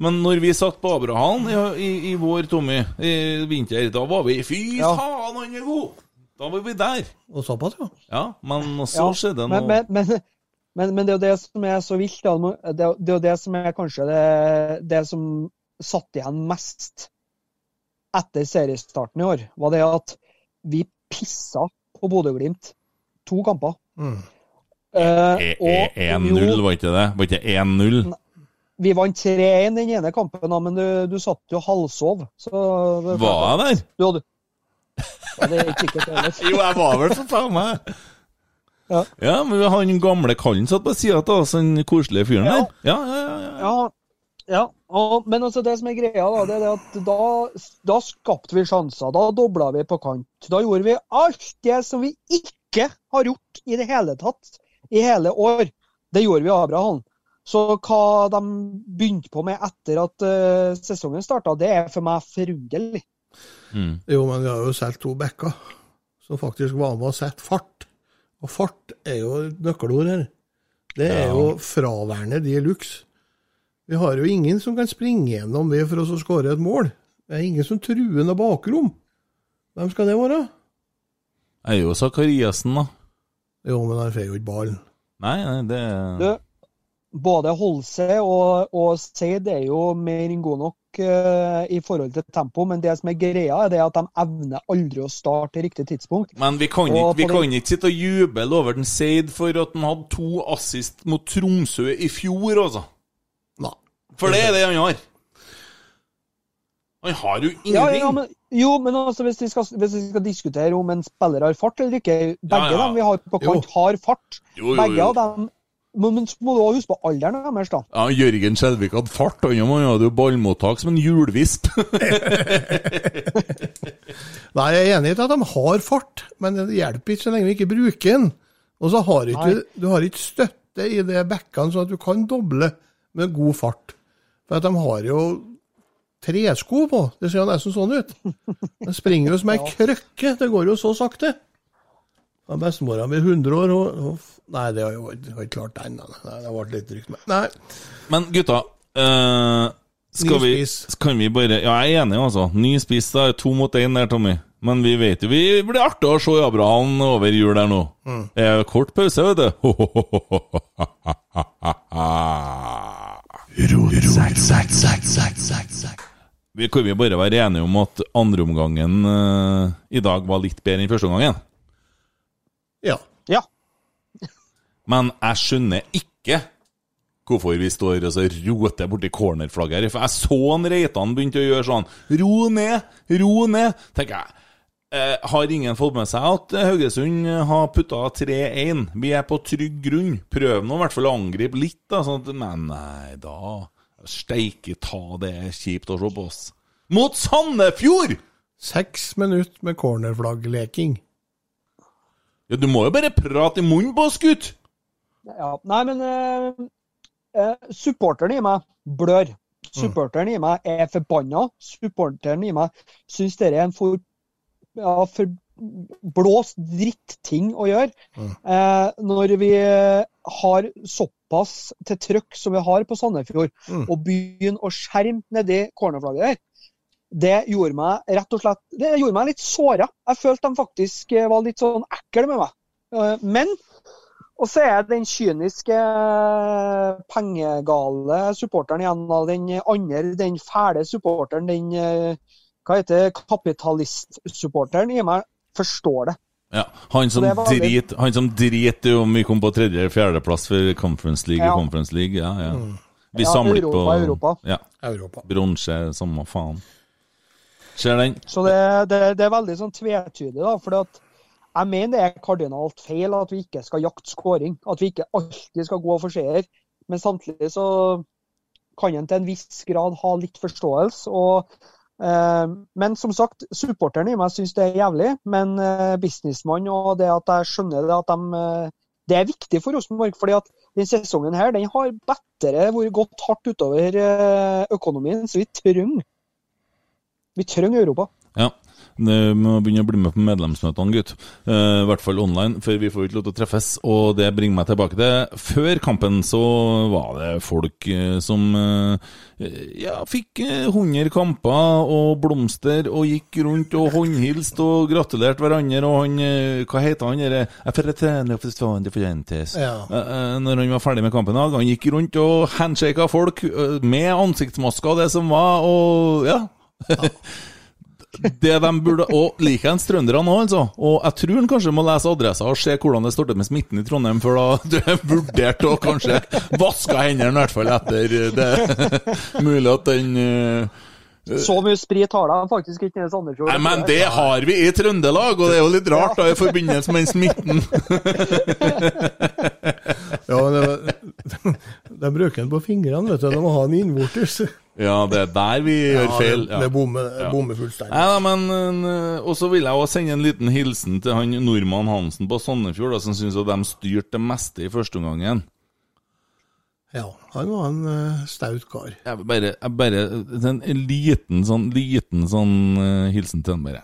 Men når vi satt på Abrahallen i, i, i vår, Tommy, i vinter, da var vi Fy Ja. faen, han er god! Da var vi der. Og såpass, ja. Ja, men så Ja, skjedde noe Men, men, men, men, det er jo det som er så vilt. Det er jo det som er kanskje det, det som satt igjen mest etter seriestarten i år, var det at vi pissa på Bodø-Glimt to kamper. Mm. Eh, E- og e- 1-0, var ikke det? Var ikke 1-0? Vi vant 3-1 den ene kampen, men du, du satt jo halvsov. Så det- Var jeg der? Du hadde ja, Det er ikke sikkert heller. Jo, jeg var vel for faen meg Ja. Ja, men han gamle kallen satt på sida av oss, den koselige fyren der. Ja, ja, ja. ja. Ja, ja. Og, men altså det som er greia, da, det er at da, da skapte vi sjanser. Da dobla vi på kant. Da gjorde vi alt det som vi ikke har gjort i det hele tatt i hele år. Det gjorde vi i Abraham. Så hva de begynte på med etter at uh, sesongen starta, det er for meg forunderlig. Mm. Jo, men vi har jo solgt to bekker som faktisk var med og sette fart. Og fart er jo et nøkkelord her. Det er Ja. jo fraværende de luxe. Vi har jo ingen som kan springe gjennom det for oss å skåre et mål. Det er ingen som truer noe bakrom. Hvem skal det være? Jeg er jo Sakariassen, da. Jo, men han får jo ikke ballen. Nei, nei, det Du, både Holse og, og Seid er jo mer enn gode nok i forhold til tempo, men det som er greia, er det at de evner aldri å starte til riktig tidspunkt. Men vi kan, ikke, vi kan ikke sitte og juble over den Seid for at han hadde to assist mot Tromsø i fjor, altså. Nei. For det er det han har. Han har jo ingenting! ja, men, jo, men altså, hvis vi, skal, hvis vi skal diskutere om en spiller har fart eller ikke Begge Ja, ja. dem vi har på kant, har fart. Jo, jo, Begge jo. av dem Men, men så må du også huske på alderen deres, da. Ja, Jørgen Skjelvik hadde fart, han hadde jo ballmottak som en hjulvisp. Nei, jeg er enig i at de har fart, men det hjelper ikke så lenge vi ikke bruker den. Og så har ikke, du har ikke støtte i det bekkene, sånn at du kan doble med god fart. For at de har jo tresko på, det ser jo nesten sånn ut. De springer jo som ei krøkke, det går jo så sakte. Ja, Bestemora mi er 100 år, og, og Nei, det har jo jeg ikke klart det ennå. Nei, Det ble litt drygt. Men nei, Men gutta, øh, skal vi, kan vi bare Ja, jeg er enig, altså. Ny spiss, det er to mot én der, Tommy. Men vi vet jo Vi blir artig å se Abraham over jul der nå. Det er kort pause, vet du. Vi kan jo bare være enige om at andreomgangen uh, i dag var litt bedre enn førsteomgangen. Ja. Ja. Men jeg skjønner ikke hvorfor vi står og så roter borti cornerflagget her. For jeg så han Reitan begynte å gjøre sånn Ro ned, ro ned. tenker jeg. Eh, har ingen fått med seg at Haugesund har putta 3-1? Vi er på trygg grunn. Prøv nå i hvert fall å angripe litt, da. Sånn at, men nei da Steike ta, det er kjipt å se på oss. Mot Sandefjord! Seks minutter med cornerflaggleking. Ja, Du må jo bare prate i munnen på oss, gutt! ja. Nei, men eh, eh, supporteren i meg blør. Supporteren i meg er forbanna. Supporteren i meg syns det er en for, ja, for blåst dritting å gjøre. Eh, når vi har såpass til trøkk som vi har på Sandefjord, Mm. og begynner å skjerme nedi cornerflagget der, det gjorde meg rett og slett Det gjorde meg litt såra. Jeg følte de faktisk eh, var litt sånn ekle med meg. Eh, Men og så er den kyniske, eh, pengegale supporteren igjen. av Den andre, den fæle supporteren, den hva heter kapitalistsupporteren i meg, forstår det. Ja, Han som det drit Han som driter om vi kom på tredje- eller fjerdeplass for Conference League Ja. og Conference League. Ja, ja. Vi Ja, samler Europa, på Europa, Europa. Ja, Europa. Bronse, samme faen. Ser den? Så det, det, det er veldig sånn tvetydig. da, For Jeg mener det er kardinalt feil at vi ikke skal jakte skåring. At vi ikke alltid skal gå for seier. Men samtidig så kan en til en viss grad ha litt forståelse. Og, eh, men som sagt, supporteren i meg syns det er jævlig. Men eh, businessmann og det at jeg skjønner det at de eh, Det er viktig for Rosenborg. fordi at denne sesongen her, den har bedre vært gått hardt utover økonomien. Så vi trenger vi trenger Europa. Ja. Vi må begynne å bli med på medlemsmøtene, gutt. Uh, I hvert fall online, for vi får ikke lov til å treffes. Og det bringer meg tilbake til Før kampen så var det folk uh, som uh, ja, fikk eh, 100 kamper og blomster og gikk rundt og håndhilste og gratulerte hverandre. Og han Hva heter han derre Ja. Når han var ferdig med kampen. Han gikk rundt og handshaka folk med ansiktsmasker og det som var, og ja. Det de burde Og likeens trønderne òg, altså. Og jeg tror han kanskje må lese adressa og se hvordan det står til med smitten i Trondheim, før da du vurdert å kanskje vaske hendene, i hvert fall etter det. Mulig at den eh, Så mye sprit har de faktisk ikke nede i Sandefjord. Nei, men det har vi i Trøndelag, og det er jo litt rart da i forbindelse med den smitten. Ja, men de bruker den på fingrene, vet du. De må ha den innvortes. Ja, det er der vi gjør feil. Ja. det bommer, bomme fullstendig. Nei men øh, Og så vil jeg også sende en liten hilsen til han nordmann Hansen på Sandefjord, da, som syns de styrte det meste i første omgangen. Ja, han var en uh, staut kar. Jeg bare, jeg bare En liten sånn, liten sånn uh, hilsen til han, bare.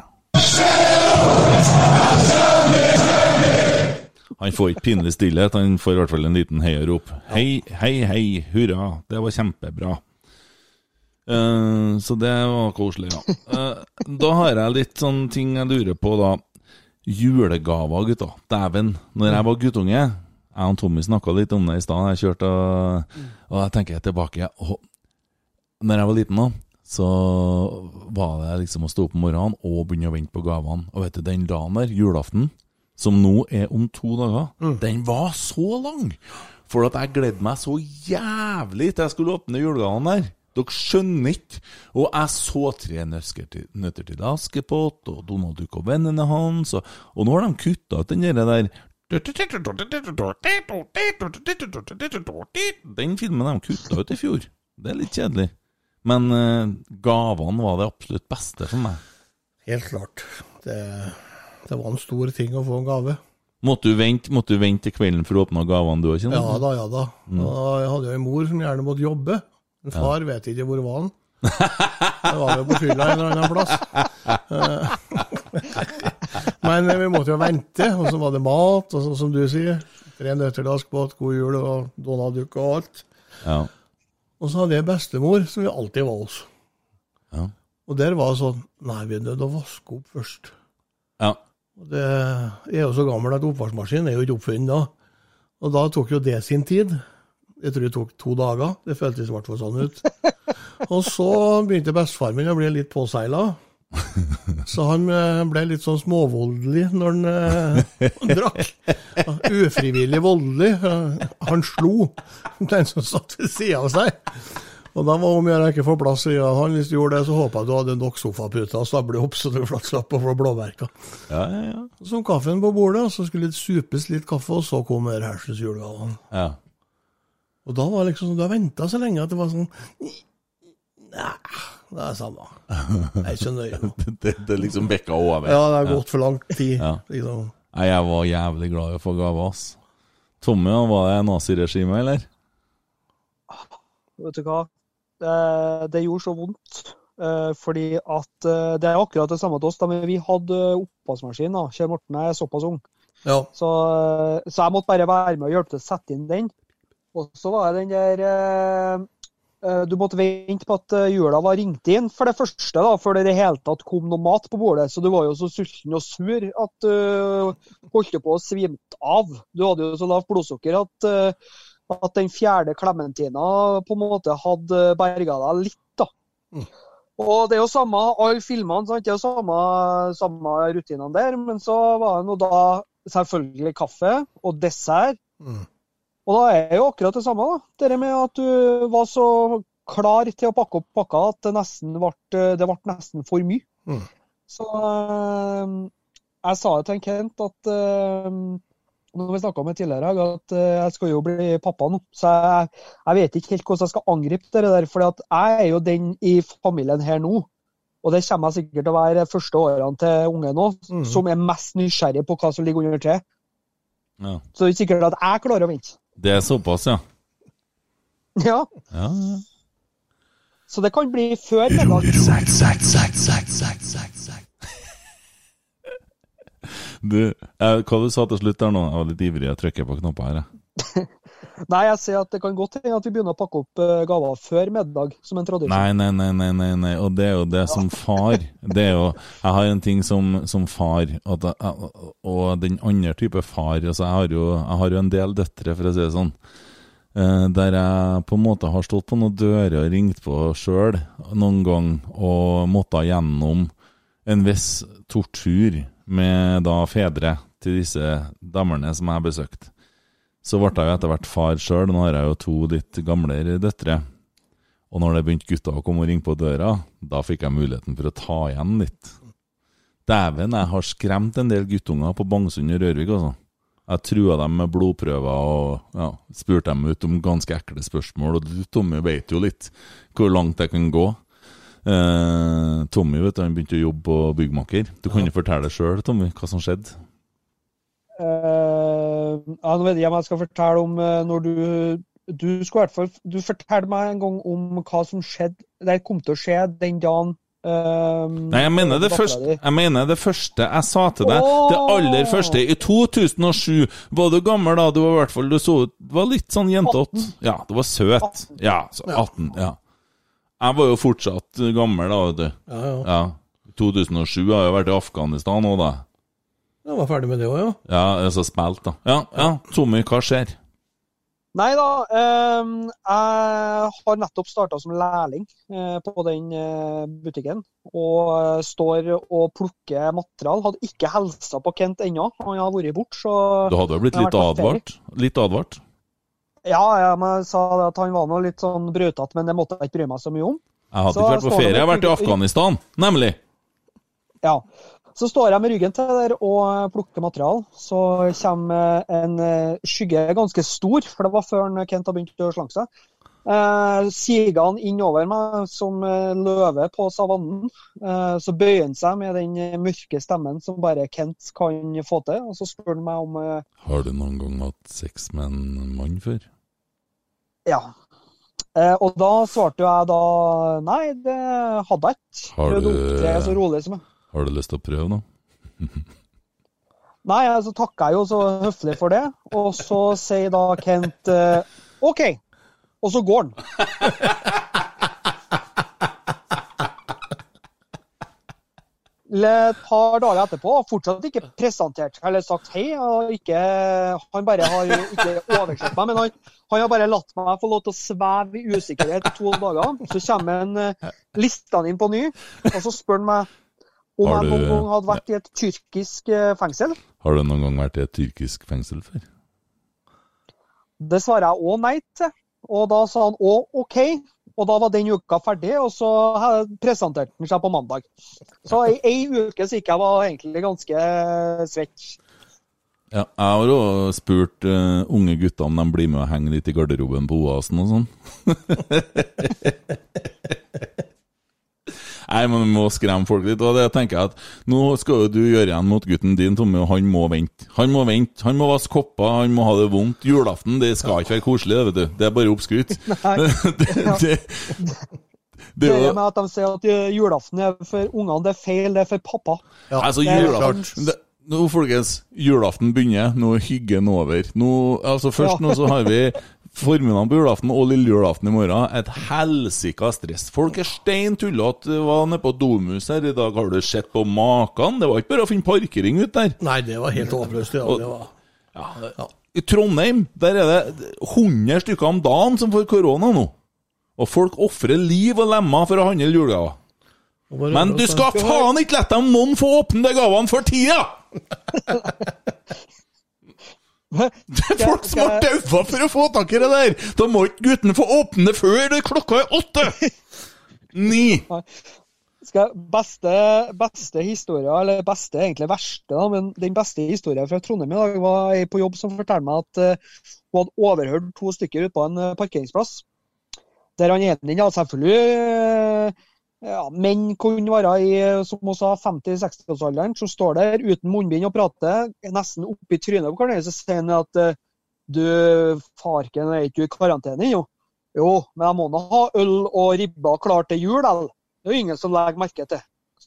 Han får ikke pinlig stillhet, han får i hvert fall en liten heiarop. Hei, hei, hei, hurra, det var kjempebra. Uh, så det var koselig, ja. Uh, da har jeg litt sånn ting jeg lurer på, da. Julegaver, gutta. Dæven. Når jeg var guttunge Jeg og Tommy snakka litt om det i stad. Jeg kjørte og, og jeg tenker tilbake og, Når jeg var liten, da, så var det liksom å stå opp om morgenen og begynne å vente på gavene. Og vet du, den dagen der, julaften, som nå er om to dager, den var så lang! For at jeg gledde meg så jævlig til jeg skulle åpne julegavene der. Dere skjønner ikke. Og jeg så tre nøtter til Askepott og Donald Duck og vennene hans, og, og nå har de kutta ut den der Den filmen de kutta ut i fjor. Det er litt kjedelig. Men uh, gavene var det absolutt beste for meg. Helt klart. Det, det var en stor ting å få en gave. Måtte du vente, måtte du vente til kvelden for å åpne gavene du òg, Ja da, ja da. Og jeg hadde jo en mor som gjerne måtte jobbe. En far vet ikke hvor var han. Det var jo på fylla en eller annen plass. Eh, Men vi måtte jo vente, og så var det mat, og så, som du sier, tre nøtter til Askepott, God jul og Donald Duck og alt. Ja. Og så hadde jeg bestemor, som vi alltid var hos. Ja. Og der var det sånn Nei, vi er nødt til å vaske opp først. ja. Og det, jeg er jo så gammel at oppvaskmaskin er jo ikke oppfunnet da. Og da tok jo det sin tid. Jeg tror det tok to dager. Det føltes i hvert fall sånn ut. Og så begynte bestefaren min å bli litt påseila. Så han eh, ble litt sånn småvoldelig når han han drakk. Ufrivillig voldelig. Eh, Han slo den som satt ved sida av seg. Og da var om å gjøre ikke få plass i han. Hvis du gjorde det, så håpa jeg du hadde nok sofaputer å stable opp, så du slapp å få blåmerker. Ja, ja, ja. Så kom kaffen på bordet, så skulle det supes litt kaffe, og så kom hersens julegave. ja. Og da var det liksom sånn, du har venta så lenge at det var sånn Nei, det er samme. Jeg er ikke nøye. Det, det liksom bikka over. Ja, det har gått for lang tid. Ja. Liksom. Nei, jeg var jævlig glad i å få gave, ass. Tommy, var det naziregimet, eller? Vet du hva? Det, det gjorde så vondt. eh, fordi at eh, Det er akkurat det samme til oss. Men vi hadde oppvaskmaskin. da. Kjell Morten er såpass ung. Ja. Så, eh, så jeg måtte bare være med og hjelpe til å sette inn den. Og så var det den der eh, eh, Du måtte vente på at eh, jula var ringt inn, for det første, da, før det i det hele tatt kom noe mat på bordet. Så du var jo så sulten og sur at du holdt på å svime av. Du hadde jo så lavt blodsukker at, eh, at den fjerde klementina på en måte hadde berga deg litt, da. Mm. Og det er jo samme alle filmene, sant? det er jo samme, samme rutinene der. Men så var det nå da selvfølgelig kaffe og dessert. Mm. Og da er jo akkurat det samme, da. Det med at du var så klar til å pakke opp pakka at det nesten ble, det ble nesten for mye. Mm. Så øh, jeg sa jo til en Kent at øh, når vi snakka om det tidligere, at øh, jeg skal jo bli pappa nå. Så jeg, jeg vet ikke helt hvordan jeg skal angripe det der. For jeg er jo den i familien her nå. Og det kommer jeg sikkert til å være første årene til ungen òg, Mm. som er mest nysgjerrig på hva som ligger under treet. Ja. Så det er ikke sikkert at jeg klarer å vente. Det er såpass, ja. Ja, Ja, ja. Så det kan bli før middag. Du, eh, hva du sa til slutt der nå? Jeg var litt ivrig, jeg trykker på knapper her. jeg. Nei, jeg ser at det kan godt hende at vi begynner å pakke opp eh, gaver før middag, som en tradisjon. Nei, nei, nei, nei, nei, nei. Og det er jo det som far Det er jo Jeg har en ting som, som far, at jeg, og den andre type far altså jeg, har jo, jeg har jo en del døtre, for å si det sånn. eh, Der jeg på en måte har stått på noen dører og ringt på sjøl noen gang, og måtte gjennom en viss tortur med da fedre til disse damene som jeg har besøkt. Så ble jeg jo etter hvert far sjøl, nå har jeg jo to litt gamlere døtre. Og når det begynte gutta å komme og ringe på døra, da fikk jeg muligheten for å ta igjen litt. Dæven, jeg har skremt en del guttunger på Bangsund og Rørvik, altså. Jeg trua dem med blodprøver og ja, spurte dem ut om ganske ekle spørsmål. Og du, Tommy, vet jo litt hvor langt jeg kan gå. Eh, Tommy vet du, han begynte å jobbe på byggmaker. Du kan jo fortelle sjøl, Tommy, hva som skjedde. Eh, ja, nå vet jeg om jeg skal fortelle om eh, når du Du skulle i hvert fall Du fortelle meg en gang om hva som skjedde Det kom til å skje den dagen eh, Nei, jeg mener det første Jeg mener det første jeg sa til deg. Det aller første. I 2007 var du gammel da. Du var i hvert fall Du så ut var litt sånn jentete. Ja, du var søt. Ja, så 18. Ja. Jeg var jo fortsatt gammel da, vet du. Ja, ja. Ja. 2007 har jeg vært i Afghanistan òg, da. Jeg var ferdig med det òg, ja. Ja, altså spilt, da. Ja, ja. Tommy, hva skjer? Nei da, eh, jeg har nettopp starta som lærling eh, på den eh, butikken. Og eh, står og plukker material. Hadde ikke helsa på Kent ennå, han har vært borte. Så Du hadde jo blitt litt advart? Litt advart? Ja, jeg sa at han var nå litt sånn brutete, men det måtte jeg ikke bry meg så mye om. Jeg hadde Så ikke vært på ferie, jeg har vært i Afghanistan, nemlig. Ja. Så står jeg med ryggen til der og plukker material. Så kommer en eh, skygge ganske stor, for det var før Kent har begynt å slanke seg. Eh, siger han innover meg som eh, løve på savannen. Eh, så bøyer han seg med den mørke stemmen som bare Kent kan få til. Og så spør han meg om eh, Har du noen gang hatt sex med en mann før? Ja. Eh, og da svarte jeg da nei, det hadde jeg ikke. Har du... Det er så rolig som jeg. Har du lyst til å prøve nå? Nei, altså takker jeg jo så høflig for det. Og så sier da Kent eh, OK. Og så går han. Et par dager etterpå, fortsatt ikke presentert eller sagt hei. Ikke, han bare har ikke oversett meg, men han, han har bare latt meg få lov til å sveve i usikkerhet i to dager. Så kommer han eh, lista han inn på ny, og så spør han meg om Har jeg noen gang hadde vært i et tyrkisk eh, fengsel. Har du noen gang vært i et tyrkisk fengsel før? Det svarer jeg òg nei til. Og da sa han òg OK. Og da var den uka ferdig, og så presenterte han seg på mandag. Så i ei uke så gikk jeg var egentlig ganske eh, svett. Ja, jeg har òg spurt uh, unge gutter om de blir med og henger litt i garderoben på Oasen og sånn. Nei, men vi må skremme folk litt. Og det tenker jeg at Nå skal jo du gjøre igjen mot gutten din, Tommy, og han må vente. Han må vente. Han må vaske kopper, han må ha det vondt. Julaften det skal ikke være koselig, det, vet du. Det er bare oppskrytt. Det, det, det, Det er med at de sier at eh, julaften er for ungene, det er feil, det er for pappa. Ja, Altså, julaften det, Nå, folkens, julaften begynner. Nå er hyggen over. Nå, altså Først Ja. nå så har vi formiddagen på julaften og lille julaften i morgen. Et helsika stress. Folk er stein tullete. Var nede på Domus her i dag. Har du sett på maken? Det var ikke bare å finne parkering ut der. Nei, det var helt håpløst. Ja. Det var, ja. I Trondheim der er det 100 stykker om dagen som får korona nå. Og folk ofrer liv og lemmer for å handle julegaver. Men du skal faen ikke la dem noen få åpne de gavene for tida! Det er folk som har daua for å få tak i det der! Da må ikke guttene få åpne det før klokka er åtte! Ni. Skal, beste, beste historie, eller beste, egentlig verste, da, men den beste historien fra Trondheim i dag var ei på jobb som fortalte meg at eh, hun hadde overhørt to stykker ute på en eh, parkeringsplass. Der han ene ja, selvfølgelig eh, ja, Menn kunne være i som hun sa, 50-60-årsalderen, som står der uten munnbind og prater nesten oppi trynet på hverandre. Så sier han at du, farken, er ikke du i karantene ennå? Jo, men jeg må nå ha øl og ribba klar til jul, vel? Det er jo ingen som legger merke til.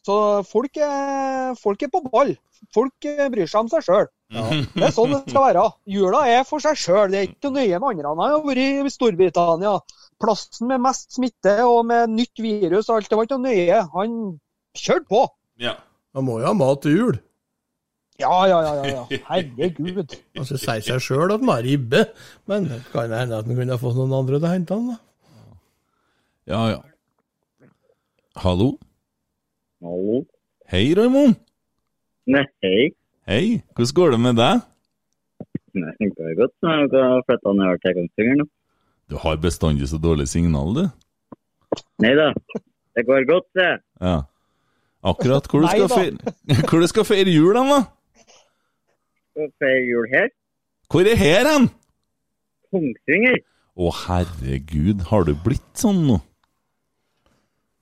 Så folk er, folk er på ball. Folk eh, bryr seg om seg sjøl. Det er sånn det skal være. Jula er for seg sjøl. Det er ikke nøye med andre. Han har vært i Storbritannia. Plassen med mest smitte og med nytt virus og alt. Det var ikke noe nøye. Han kjørte på. Ja. Han må jo ha mat til jul. Ja, ja, ja. ja, ja. Herregud. Altså, sier seg sjøl at han har ribbe, men det kan det hende at han kunne ha fått noen andre til å hente han, da. ja, ja. Hallo? Hallo. Hei, Raymond. Nei, hei. Hei. Hvordan går det med deg? Nei, det går godt. Jeg har flytta nedover til Kongsvinger nå. Du har bestandig så dårlig signal, du. Nei da, det går godt, det. Ja. Akkurat. Hvor du skal feire, hvor du skal feire jul da? Skal feire jul her. Hvor er her hen? Kongsvinger. Å, herregud. Har du blitt sånn nå?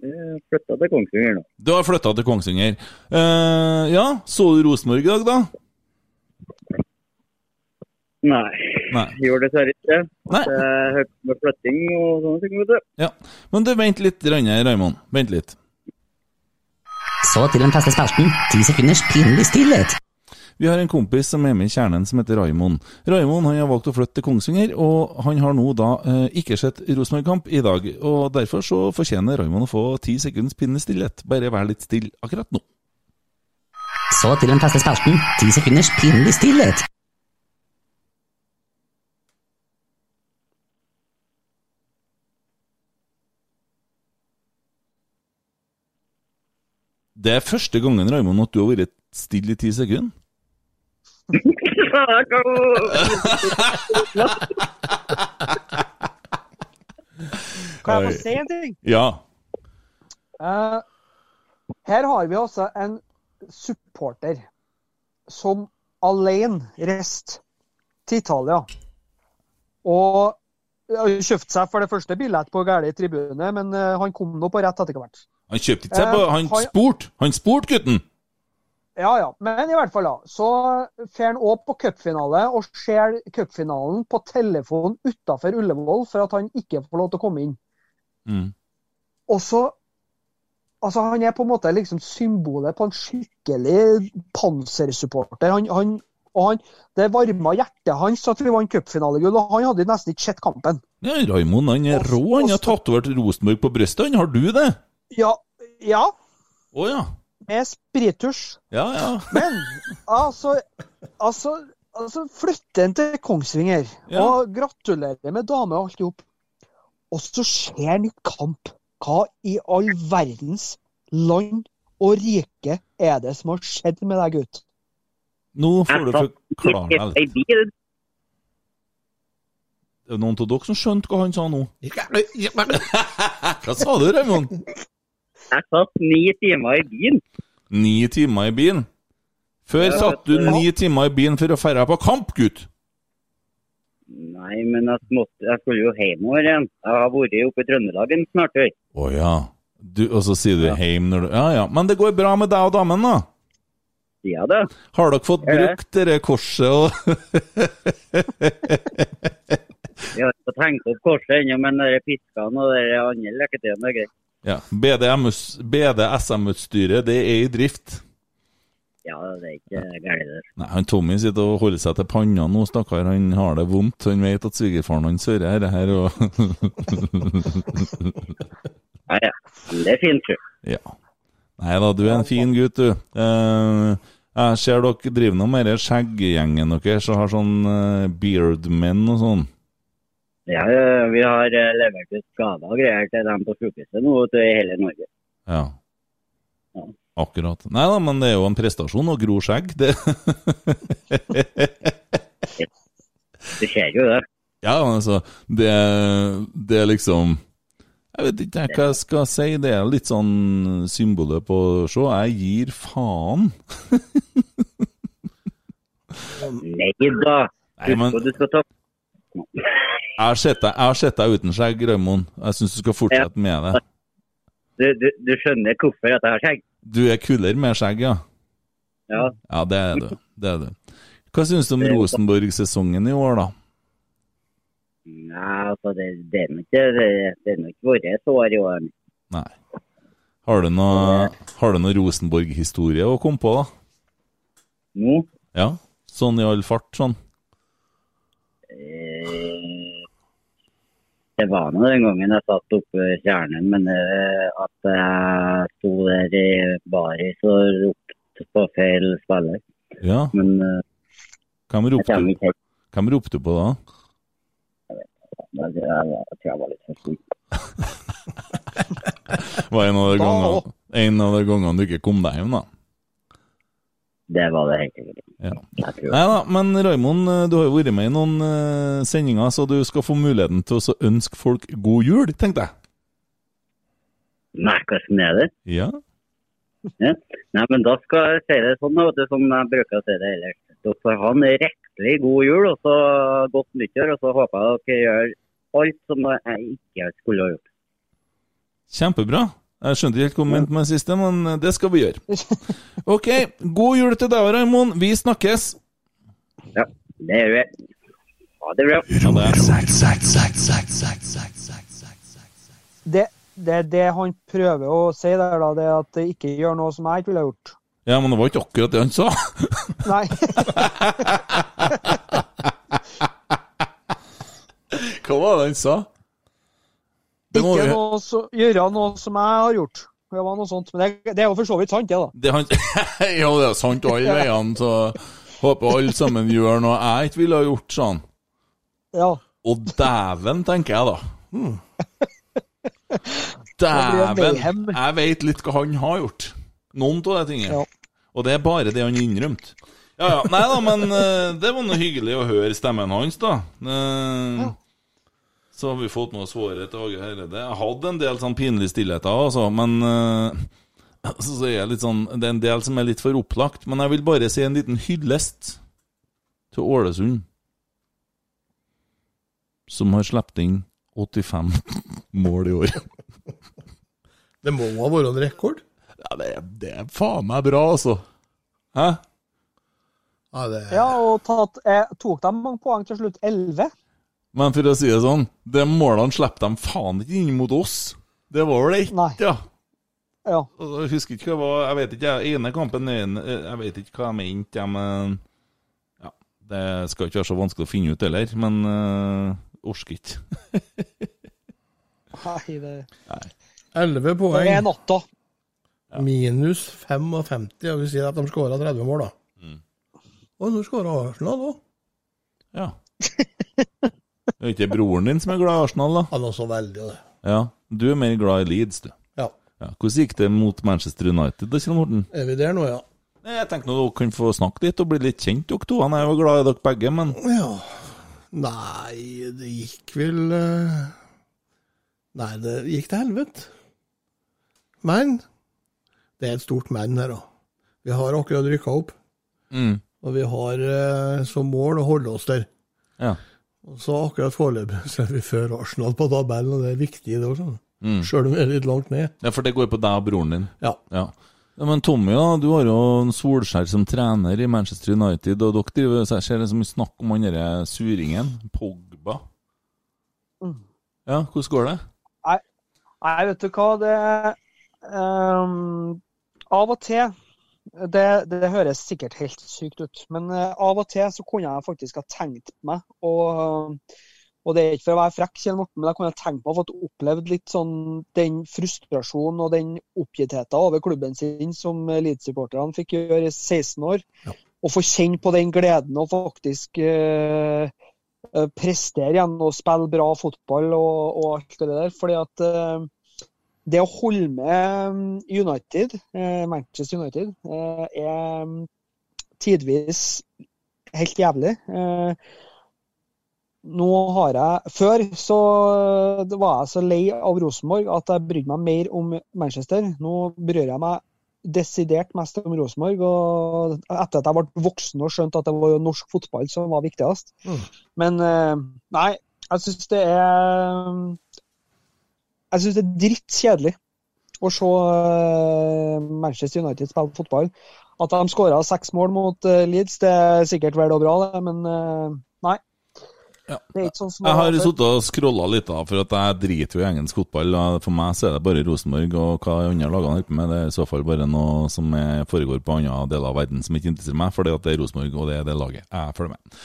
Flytta til Kongsvinger nå. Du har flytta til Kongsvinger. Uh, ja, så du Rosenborg i dag, da? Nei, Nei. gjorde dessverre ikke. Nei. Det er høyt med flytting og sånne ting, vet du. Ja. Men du, vent litt, Raymond. Vent litt. Så til den faste spalten. Ti sekunders pinlig stillhet. Vi har en kompis som er med i kjernen som heter Raymond. Raymond han har valgt å flytte til Kongsvinger, og han har nå da eh, ikke sett Rosenborg-kamp i dag. og Derfor så fortjener Raymond å få ti sekunders pinlig stillhet. Bare vær litt stille akkurat nå. Så til den faste spalten. Ti sekunders pinlig stillhet. Det er første gangen Raymond, at du har vært stille i ti sekunder. Kan jeg få si en ting? Ja. Uh, her har vi altså en supporter som alene reiste til Italia. Og kjøpte seg for det første billett på gærlig tribune, men eh, han kom nå på rett etter hvert. Han kjøpte ikke seg på Eh, Han spurte! Han spurte, gutten! Ja, ja. Men i hvert fall, da. Så fer han òg på cupfinale og ser cupfinalen på telefon utafor Ullevål for at han ikke får lov til å komme inn. Mm. Og så Altså, han er på en måte liksom symbolet på en skikkelig pansersupporter. Han, han, og han, det varma hjertet hans at vi vant cupfinalegull, og han hadde nesten ikke sett kampen. Ja, Raimond han er rå. Han har tatovert Rosenborg på brystet. Han har du det? Ja, ja Oh, ja. med sprittusj. Ja, ja. Men altså Altså, altså flytte en til Kongsvinger Ja. og gratulerer med dame og alt i hop. Og så skjer han i kamp. Hva i all verdens land og rike er det som har skjedd med deg, gutt? Nå får du forklare meg litt. Det er noen av dere som skjønte hva han sa nå. Hva sa du, Raimond? Jeg satt ni timer i bilen. Ni timer i bilen? Før Ja, satt du ni timer i bilen for å dra på kamp, gutt. Nei, men jeg, måtte, jeg skulle jo hjemover igjen. Jeg har vært oppe i Trøndelag en snart. Å oh, ja. Du, og så sier du heim når du Ja ja. Men det går bra med deg og damen, da? Ja da. Har dere fått Ja. brukt dere korset og Jeg har ikke tenkt opp korset ennå, men de piskene og de andre leketøyene er greit. Ja. BDSM-utstyret, det er i drift. Ja, det er ikke gærent det. Nei, han Tommy sitter og holder seg til panna nå, stakkar. Han har det vondt. Han vet at svigerfaren hans hører dette her, og Ja, ja. Det er fint, du. Ja. Nei da, du er en fin gutt, du. Uh, jeg ser dere driver nå med denne skjegggjengen deres og har sånn eh, beardmen og sånn. Ja, vi har eh, levert ut skader og greier til dem på sjukehuset nå til hele Norge. Ja. Ja. Akkurat. Nei da, men det er jo en prestasjon å gro skjegg. Det. Det skjer jo det. ja, men altså, det, det er liksom Jeg vet ikke hva jeg skal si. Det er litt sånn symbolet på Se, jeg gir faen. Nei da. Nei, men- du skal ta har sett deg, uten skjegg, Raymond. Jeg syns du skal fortsette med det. du, du, du skjønner hvorfor at jeg har skjegg? Du er kulere med skjegg, ja. Ja. Ja, det er du. Det er du. Hva syns du om Rosenborg-sesongen i år, da? Nei, altså, det, det er nok ikke vårt år i år. Nei. Har du noe, har du noe Rosenborg-historie å komme på, da? Nå Ja? Sånn i all fart, sånn? eh, Det var nå den gangen jeg satt oppe i kjernen, men eh, at jeg sto der i baris og ropte på feil spiller. Ja. Men eh, Hvem ropte, ikke hvem ropte på da? Jeg, tror jeg var litt for sjuk. Var en av de Da en av de gangene du ikke kom deg hjem, da? Det var det helt sikkert. Ja. Nei da, men Raymond, eh, du har jo vært med i noen eh, sendinger, så du skal få muligheten til å ønske folk god jul, tenkte jeg. Nei, hvordan er det? Ja. Ja. Nei, men da skal jeg si det sånn, vet du, som jeg bruker å si det ellers. Dere får ha en rekkelig god jul og så godt nyttår. Og så håper jeg dere gjør alt som jeg ikke skulle ha gjort. Kjempebra. Jeg skjønte ikke helt hva du mente med det siste, men eh, det skal vi gjøre. Ok, god jul til deg, Raymond. Vi snakkes. Ja, det gjør vi. Ha det bra. Det. Det, det, det han prøver å si der, da, det er at det ikke gjør noe som jeg ikke ville gjort. Ja, men det var ikke akkurat det han sa. Nei. Hva var det han sa? Ikke noe så, gjøre noe som jeg har gjort. Det var noe sånt. Men det, det er jo for så vidt sant, det, da. Det han... ja, det er sant alle veiene, så håper alle sammen gjør noe jeg ikke ville ha gjort, sånn. Ja. Og dæven, tenker jeg da. Hmm. Dæven! Jeg vet litt hva han har gjort. Noen av de tingene. Ja. Og det er bare det han innrømte. Ja, ja. Nei da, men uh, det var noe hyggelig å høre stemmen hans, da. Eh, Så har vi fått noe svårere til Åge Hareide. Jeg hadde en del sånn pinlige stillheter, altså, men uh, så, så er jeg litt sånn, Det er en del som er litt for opplagt. Men jeg vil bare si en liten hyllest til Ålesund, som har sluppet inn 85 mål i år. Det må ha vært en rekord. Ja, det, er- det er faen meg bra, altså. Hæ? Ja, det, Ja, og tatt, eh, tok de mange poeng til slutt? 11? Men for å si det sånn, de målene slipper de faen ikke inn mot oss. Det var vel ett, Nei. ja. Ja. Og Jeg husker ikke hva det var, jeg vet ikke, jeg- ene kampen Jeg vet ikke hva jeg mente, ja, men Ja, det skal ikke være så vanskelig å finne ut heller, men uh, orker ikke. Nei, det, 11 poeng. det er natta. Ja. minus 55. Jeg vil si at de skåra 30 mål, da. Mm. Og nå skåra Arsenal òg. Ja. Det er ikke broren din som er glad i Arsenal, da? Han er også veldig det. Ja. Du er mer glad i Leeds, du. Ja. Ja. Hvordan gikk det mot Manchester United, da, Kjell Morten? Er vi der nå, ja? Jeg tenkte nå dere kan få snakke litt og bli litt kjent, dere to. Han er jo glad i dere begge, men Ja Nei, det gikk vel eh, Nei, det gikk til helvete. Men det er et stort men her, da. Vi har akkurat rykka opp, mm. og vi har eh, som mål å holde oss der. Ja. Og så akkurat foreløpig så er vi før Arsenal på tabellen, og det er viktig, det også. Mm. Sjøl om vi er litt langt ned. ja, for det går på deg og broren din. Ja. Ja. ja, Men Tommy, da, du har jo en Solskjær som trener i Manchester United, og dere driver så jeg ser det så mye snakk om han derre suringen, Pogba. Mm. Ja, hvordan går det? Nei, vet du hva, det um, Av og til det, det høres sikkert helt sykt ut, men eh, av og til så kunne jeg faktisk ha tenkt meg og, og det er ikke for å være frekk, Kjell Morten, men jeg kunne ha tenkt meg å få opplevd litt sånn den frustrasjonen og den oppgittheten over klubben sin som Leeds-supporterne fikk gjøre i 16 år. Ja. Og få kjenne på den gleden og faktisk eh, eh, prestere igjen og spille bra fotball og, og alt det der. Fordi at eh, det å holde med mm, United, eh, Manchester United, eh, er mm, tidvis helt jævlig. Eh, nå har jeg Før så var jeg så lei av Rosenborg at jeg brydde meg mer om Manchester. Nå bryr jeg meg desidert mest om Rosenborg. Og etter at jeg ble voksen og skjønte at det var norsk fotball som var viktigst. Mm. Men nei, jeg syns det er Jeg syns det er drittkjedelig å se eh, Manchester United spille fotball. At de skåra seks mål mot eh, Leeds, det er sikkert vel og bra, det, men eh, nei. Ja. Sånn Jeg har sittet og scrolla litt, da, for at jeg driter jo i engelsk fotball. For meg så er det bare Rosenborg, og hva andre lagene holder på med, det er i så fall bare noe som foregår på andre deler av verden som ikke interesserer meg, for det er Rosenborg, og det er det laget jeg følger med.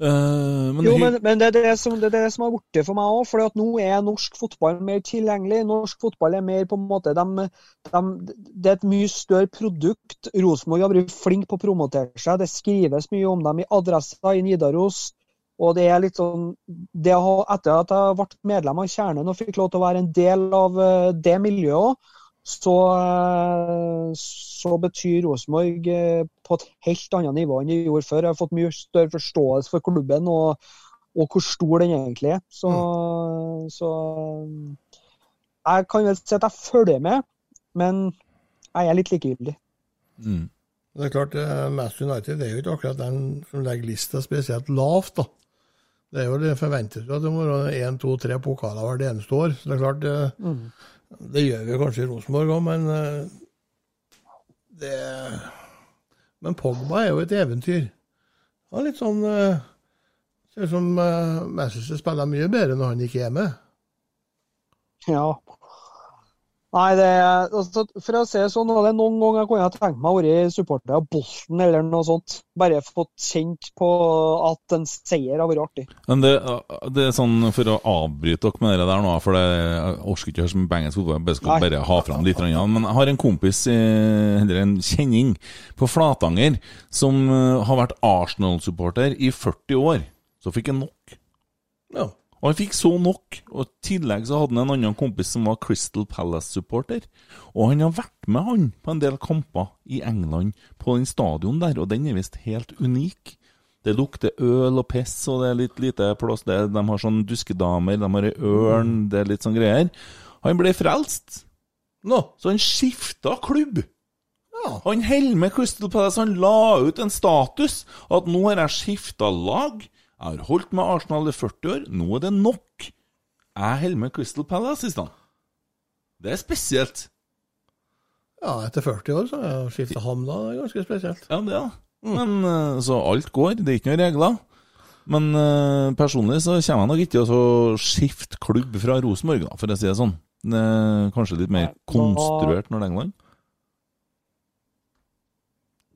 Eh, men Jo, men, men det, er det, som, det er det som er borte for meg òg. For nå er norsk fotball mer tilgjengelig. Norsk fotball er mer på en måte de, de, Det er et mye større produkt. Rosenborg har vært flink på å promotere seg. Det skrives mye om dem i Adressa, i Nidaros. Og det er litt sånn det Etter at jeg ble medlem av Kjernen og fikk lov til å være en del av eh, det miljøet òg, så, eh, så betyr Rosenborg eh, på et helt annet nivå enn de gjorde før. Jeg har fått mye større forståelse for klubben og, og hvor stor den egentlig er. Så, så jeg kan vel si at jeg følger med, men jeg er litt likegyldig. mm. Det er klart, Mass Manchester United er jo ikke akkurat den som legger lista spesielt lavt, da. Det er jo det forventes at det må være én, to, tre pokaler hvert eneste år. Så det er klart, det, det gjør vi kanskje i Rosenborg òg, men eh, det Men Pogba er jo et eventyr. Han er litt sånn eh, Ser ut som eh, Manchester spiller mye bedre når han ikke er med. Ja. Nei, det er, altså, For å si det sånn, det er noen ganger jeg kunne tenkt meg å være supporter av Bolten eller noe sånt. Bare fått kjent på at en seier har vært artig. Men det, det er sånn for å avbryte dere med det der nå, for det, jeg orker ikke å høre så mye på engelsk fotball, jeg bare skal bare ha fram litt. Men jeg har en kompis, eh, eller en kjenning, på Flatanger som eh, har vært Arsenal-supporter i 40 år. Så fikk han nok. Ja. Og han fikk så nok. Og I tillegg så hadde han en annen kompis som var Crystal Palace-supporter. Og han har vært med han på en del kamper i England på den stadion der, og den er visst helt unik. Det lukter øl og piss, og det er litt lite plass. Det, de har sånn duskedamer, de har ei ørn, det er litt sånn greier. Han ble frelst, Nå. så han skifta klubb. Ja. Han holder med Crystal Palace. Han la ut en status at nå har jeg skifta lag. Jeg har holdt med Arsenal i 40 år. Nå er det nok. Jeg holder med Crystal Palace i stedet. Det er spesielt. ja, etter 40 år så har jeg skifta ham, da. Det er ganske spesielt. Ja, det er. Men eh, Så alt går. Det er ikke noen regler. Men eh, personlig så kommer jeg nok ikke til å skifte klubb fra Rosenborg, da, for å si det sånn. Det er kanskje litt mer konstruert når det er England.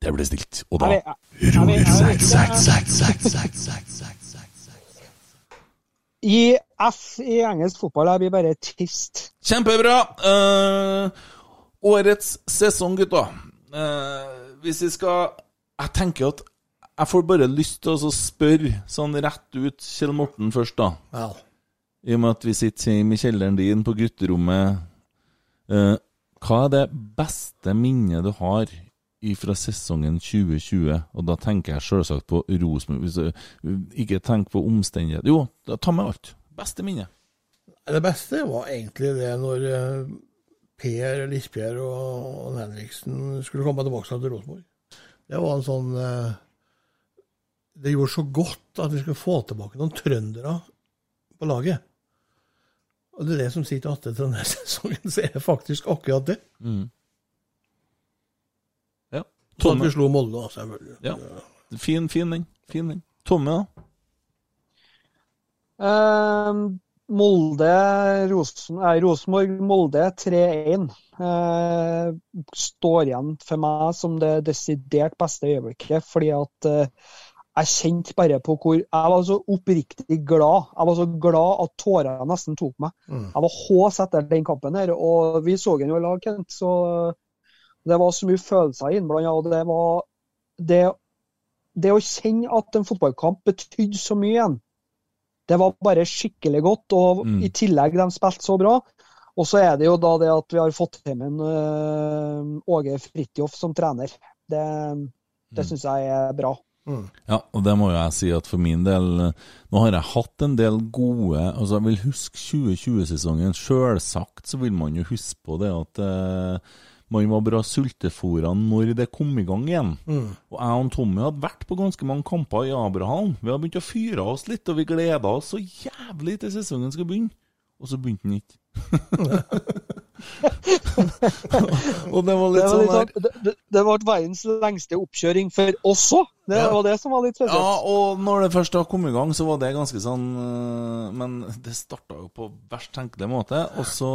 Det ble stilt. Og da vet- jeg- jeg vet- jeg vet ikke. I F i engelsk fotball jeg blir bare trist. Kjempebra! Uh, årets sesong, gutta. Uh, hvis vi skal Jeg tenker at jeg får bare lyst til å spørre sånn rett ut Kjell Morten først, da. Ja. I og med at vi sitter hjemme i kjelleren din på gutterommet. Uh, hva er det beste minnet du har fra sesongen 2020? Og da tenker jeg selvsagt på Rosenborg. Ikke tenk på omstendigheter Jo, da ta med alt. Beste minnet. Det beste var egentlig det når eh, Per Lisbjerg og Henriksen skulle komme tilbake til Rosenborg. Det var en sånn eh, Det gjorde så godt at vi skulle få tilbake noen trøndere på laget. Og det er det som sitter igjen etter denne sesongen, så er det faktisk akkurat det. Ja. At Tomme. vi slo Molde, da, selvfølgelig. Ja. Fin, fin den. Fin den. Tomme, da? Uh, Molde, Rosen, eh, Rosenborg, Molde 3-1. Eh, står igjen for meg som det desidert beste øyeblikket, fordi at eh, jeg kjente bare på hvor Jeg var så oppriktig glad. Jeg var så glad at tårene nesten tok meg. Mm. Jeg var hås etter den kampen her, og vi så den jo i lag, Kent, så det var så mye følelser innblanda, og det var det, det å kjenne at en fotballkamp betydde så mye igjen, det var bare skikkelig godt. Og Mm. i tillegg, de spilte så bra. Og så er det jo da det at vi har fått hjem en øh, Åge Fridtjof som trener. Det, det Mm. syns jeg er bra. Ja, og det må jo jeg si at for min del eh, Nå har jeg hatt en del gode Altså, jeg vil huske 2020-sesongen. Selvsagt så vil man jo huske på det at eh, man var bra sultefòra når det kom i gang igjen. Og jeg og Tommy hadde vært på ganske mange kamper i Abraham. Vi hadde begynt å fyre oss litt, og vi gleda oss så jævlig til sesongen skulle begynne. Og så begynte den ikke. og det var Det, litt var sånn litt her sånn, det, det, det ble verdens lengste oppkjøring for oss òg. Det Ja. var det som var litt spesielt. Ja, og når det først har kommet i gang, så var det ganske sånn øh, Men det starta jo på verst tenkelig måte. Og så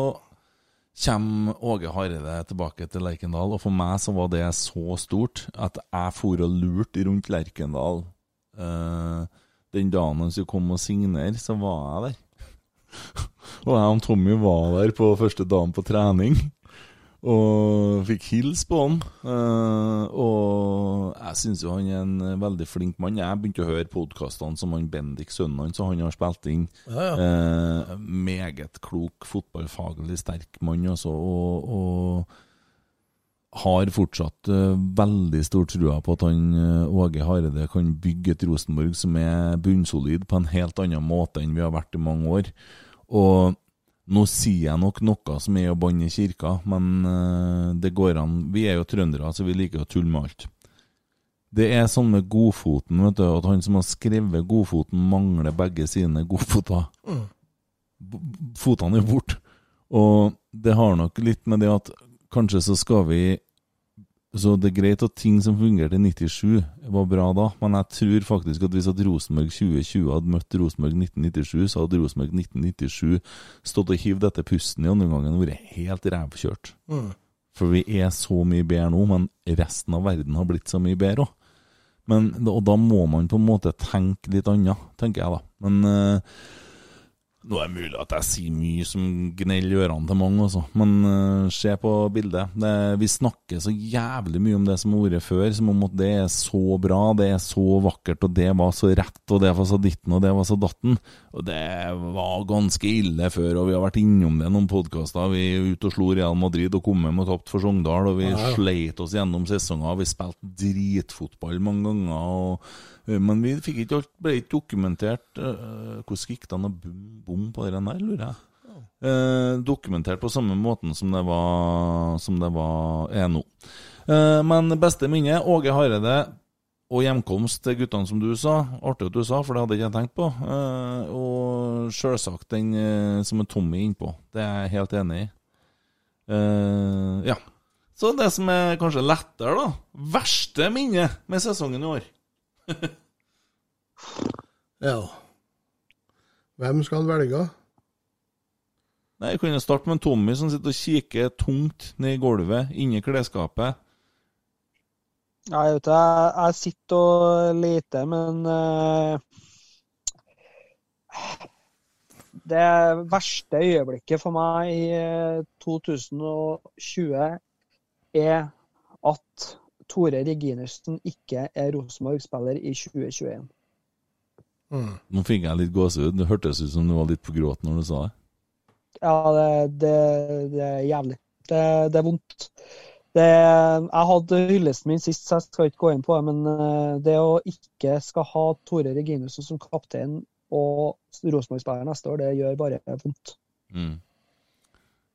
kommer Åge Hareide tilbake til Lerkendal, og for meg så var det så stort at jeg for og lurte rundt Lerkendal. Uh, den dagen han skulle komme og signere, så var jeg der. og jeg og Tommy var der på første dagen på trening. Og fikk hilse på han. eh, og jeg syns jo han er en eh, veldig flink mann. Jeg begynte å høre podkastene som han Bendik, sønnen hans, og han har spilt inn. Ja, ja. Eh, meget klok, fotballfaglig sterk mann, altså. Og, og har fortsatt veldig stor trua på at han Åge Hareide kan bygge et Rosenborg som er bunnsolid på en helt annen måte enn vi har vært i mange år. Og nå sier jeg nok noe som er å banne kirka, men eh, det går an. Vi er jo trøndere, så vi liker å tulle med alt. Det er sånn med Godfoten, vet du, at han som har skrevet Godfoten, mangler begge sine godfoter. Mm. Fotene er borte. Og det har nok litt med det at kanskje så skal vi Så det er greit at ting som fungerte i 97, var bra da, men jeg tror faktisk at hvis at Rosenborg 2020 hadde møtt Rosenborg 1997, så hadde Rosenborg 1997 stått og hivd etter pusten i andre omgangen og vært helt rævkjørt. For vi er så mye bedre nå, men resten av verden har blitt så mye bedre òg. Og da må man på en måte tenke litt annet, tenker jeg da. Men eh, nå er det mulig at jeg sier mye som gneller ørene til mange, også. Men uh, se på bildet. Det, vi snakker så jævlig mye om det som har vært før, som om at det er så bra, det er så vakkert, og det var så rett, og det var så ditten, og det var så datten. Og det var ganske ille før, og vi har vært innom det i noen podkaster. Vi er ute og slo Real Madrid og kom hjem og tapte for Sogndal, og vi sleit oss gjennom sesonger. Vi spilte dritfotball mange ganger. og Men vi fikk ikke alt, ble ikke dokumentert eh, Hvordan gikk det an å bom, bom på den der, lurer jeg. Eh, dokumentert på samme måten som det var, som det var er nå. Eh, men beste minne, Åge Hareide og hjemkomst til guttene, som du sa. Artig at du sa, for det hadde ikke jeg tenkt på. Eh, og sjølsagt den eh, som er Tommy innpå. Det er jeg helt enig i. Eh, ja. Så det som er kanskje lettere, da. Verste minne med sesongen i år. Ja. Hvem skal han velge? Nei, Jeg kunne starte med en Tommy som sitter og kikker tungt ned i gulvet, inni klesskapet. Jeg vet ikke, jeg, jeg sitter og leter, men uh, Det verste øyeblikket for meg i eh, 2020 er at Tore Reginersen ikke er Rosenborg-spiller i 2021. Mm. Nå fikk jeg litt gåsehud. Det hørtes ut som du var litt på gråt når du sa det. Ja, det, det, det er jævlig. Det, det er vondt. Det, jeg hadde hyllesten min sist, så jeg skal ikke gå inn på det. Men eh, det å ikke skal ha Tore Reginussen som kaptein og Rosenborg-spiller neste år, det gjør bare vondt. Mm.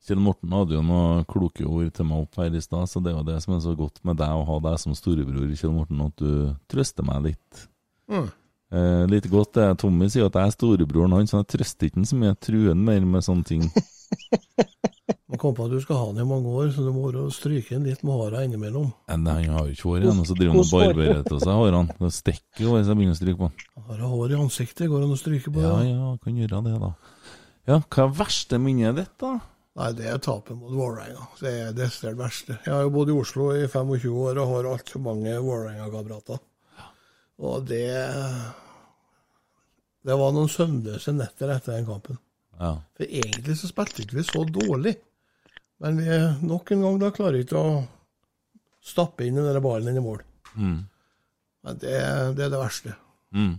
Kjell Morten hadde jo noen kloke ord til meg opp her i stad, så det er jo det som er så godt med deg å ha deg som storebror, Kjell Morten, at du trøster meg litt. Mm. Eh, litt godt det. Tommy sier at jeg er storebroren hans, så jeg trøster ikke han så mye. Jeg truer han mer med sånne ting. Man kom på at du skal ha han i mange år, så du må stryke han litt med håra innimellom. Men han har jo ikke hår igjen, og så driver han og barberer til seg hårene. Det stikker jo hvis jeg begynner å stryke på han. Har jeg hår i ansiktet, går han an å stryke på det? Ja, ja, kan gjøre det, da. Ja, hva er verste minnet ditt, da? Nei, det er tapet mot Vålerenga. Det er det desidert verste. Jeg har jo bodd i Oslo i 25 år og har altfor mange Vålerenga-kamerater. Og det Det var noen søvnløse netter etter den kampen. Ja. For egentlig så spilte ikke vi så dårlig. Men vi nok en gang da klarer ikke å stappe inn den ballen inn i mål. Mm. Men det, det er det verste. Mm.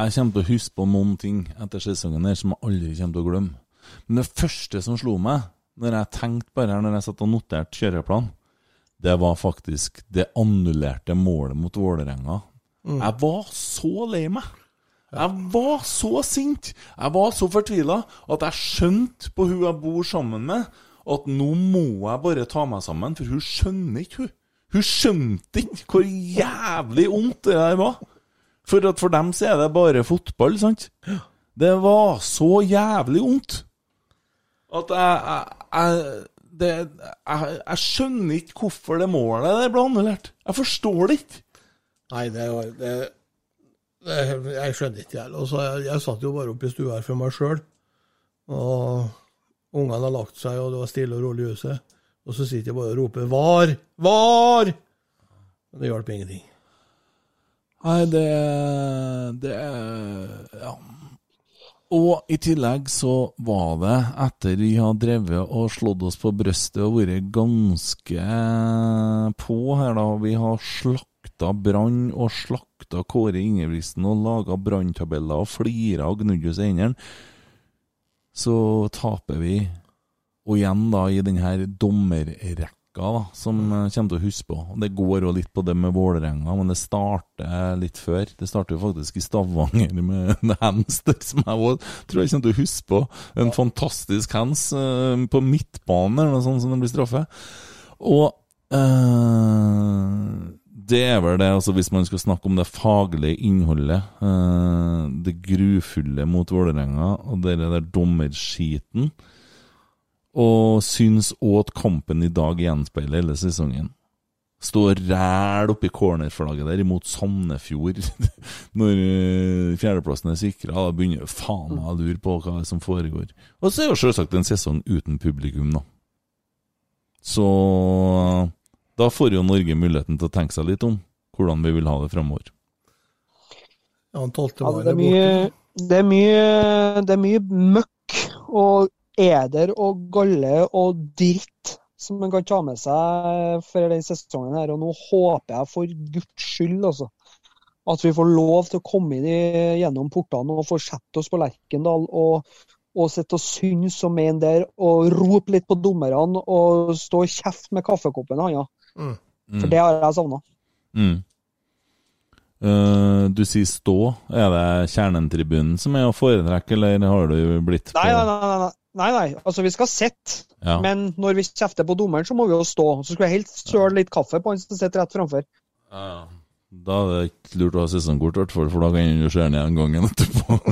Jeg kommer til å huske på noen ting etter sesongen her som jeg aldri kommer til å glemme. Men det første som slo meg, når jeg tenkte bare her når jeg satt og noterte kjøreplan, det var faktisk det annullerte målet mot Vålerenga. Jeg var så lei meg. Jeg var så sint, jeg var så fortvila, at jeg skjønte på hun jeg bor sammen med, at nå må jeg bare ta meg sammen, for hun skjønner ikke, hun. Hun skjønte ikke hvor jævlig vondt det der var. For at for dem så er det bare fotball, sant? Det var så jævlig vondt at jeg, jeg, det, jeg, jeg skjønner ikke hvorfor det målet der ble annullert. Jeg forstår det ikke. Nei, det det, det, Jeg skjønner ikke, jeg. heller. jeg, jeg satt jo bare oppe i stua her for meg sjøl. Og ungene har lagt seg, og det var stille og rolig i huset. Og så sitter jeg bare og roper 'Var! Var!' Men det hjalp ingenting. Nei, det Det Ja. Og i tillegg så var det, etter vi har drevet og slått oss på brøstet og vært ganske på her, da Vi har slakta Brann og slakta Kåre Ingebrigtsen og laga branntabeller og flira og gnudd oss i hendene. Så taper vi. Og igjen da i denne her dommerrekka da, som eh, kommer til å huske på. Det går jo litt på det med Vålerenga, men det starter litt før. Det starter jo faktisk i Stavanger med en hamster, som jeg òg tror jeg kommer til å huske på. En fantastisk hands eh, på midtbanen eller noe sånt som det blir straffe. Og eh, det er vel det, altså hvis man skal snakke om det faglige innholdet, eh, det grufulle mot Vålerenga, og det der dommerskiten, og syns òg at kampen i dag gjenspeiler hele sesongen. Stå og ræl oppi cornerflagget der imot Sandefjord når eh, fjerdeplassen er sikra. Da begynner faen meg å lure på hva som foregår. Og så er jo selvsagt en sesong uten publikum, da. Så da får jo Norge muligheten til å tenke seg litt om hvordan vi vil ha det framover. Ja, Ja, det, er mye, det, er mye, det er mye møkk og eder og galle og dritt som man kan ta med seg for den sesongen her. Og nå håper jeg for guds skyld altså, at vi får lov til å komme inn i, gjennom portene og få sette oss på Lerkendal og, og sitte og synes og mene der og rope litt på dommerne og stå og kjefte med kaffekoppen i hånda. Mm. For det har jeg savna. Mm. Uh, du sier stå. Er det Kjernen-tribunen som er å foretrekke, eller har du blitt på Nei, nei, nei. nei, nei. Nei, altså vi skal sitte, Ja. men når vi kjefter på dommeren, så må vi jo stå. Så skulle jeg helt søle litt kaffe på han som sitter rett framfor. Ja. Da er det ikke lurt å ha sesongkort, i hvert fall, for da kan du se den igjen gangen etterpå.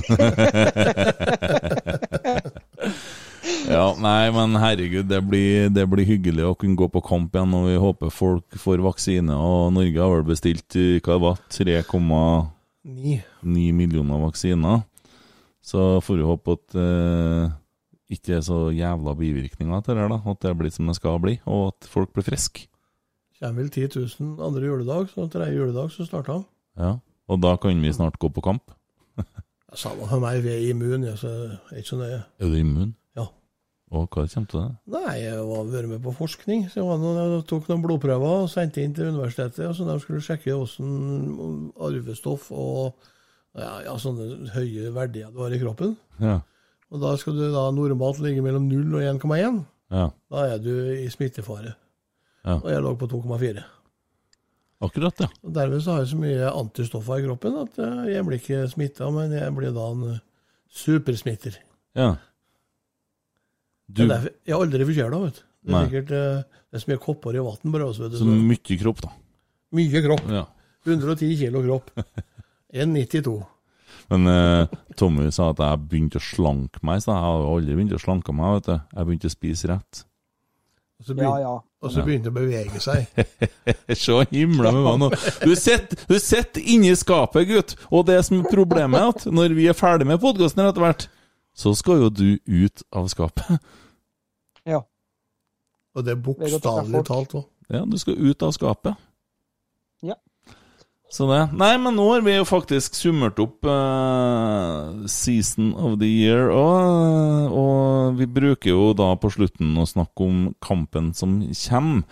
ja, nei, men herregud, det blir, det blir hyggelig å kunne gå på kamp igjen, og vi håper folk får vaksine. Og Norge har vel bestilt eh, hva det var, 3,9 Ni. millioner vaksiner. Så får vi håpe at eh, ikke er så jævla bivirkninger til det da. At det blir som det skal bli, og at folk blir friske. Kommer vel 10 000 andre juledag, så tredje juledag så starter han. Ja. Og da kan vi snart gå på kamp. Samme for meg, vi er immune, så jeg er ikke så nøye. Er du immun? Ja. Og hva kommer til det? Nei, jeg har vært med på forskning. så jeg, noen, jeg tok noen blodprøver og sendte inn til universitetet. så De skulle sjekke hvordan arvestoff og ja, ja, sånne høye verdier du har i kroppen. Ja. Og Da skal du da normalt ligge mellom 0 og 1,1. Ja. Da er du i smittefare. Ja. Og jeg lå på 2,4. Akkurat, ja. Og Derved så har jeg så mye antistoffer i kroppen at eh, jeg blir ikke smitta, men jeg blir da en eh, supersmitter. ja. Du, er derfor, jeg er aldri forkjøla, vet du. Det er sikkert eh, det er så mye kopper i vann så Så mye kropp, da. mye kropp. Ja. 110 kilo kropp. 1,92. Men eh, Tommy sa at jeg begynte å slanke meg, så jeg har aldri begynt å slanke meg, vet du. Jeg begynte å spise rett. Og så begynte, ja. og så begynte å bevege seg. Se himla med meg nå. Du sitter, du sitter inni skapet, gutt. Og det som er problemet, er at når vi er ferdig med podkasten etter hvert, så skal jo du ut av skapet. ja. Og det er bokstavelig talt òg. Ja, du skal ut av skapet. Så det Nei, men nå har vi jo faktisk summert opp uh, season of the year, og, og vi bruker jo da på slutten å snakke om kampen som kommer.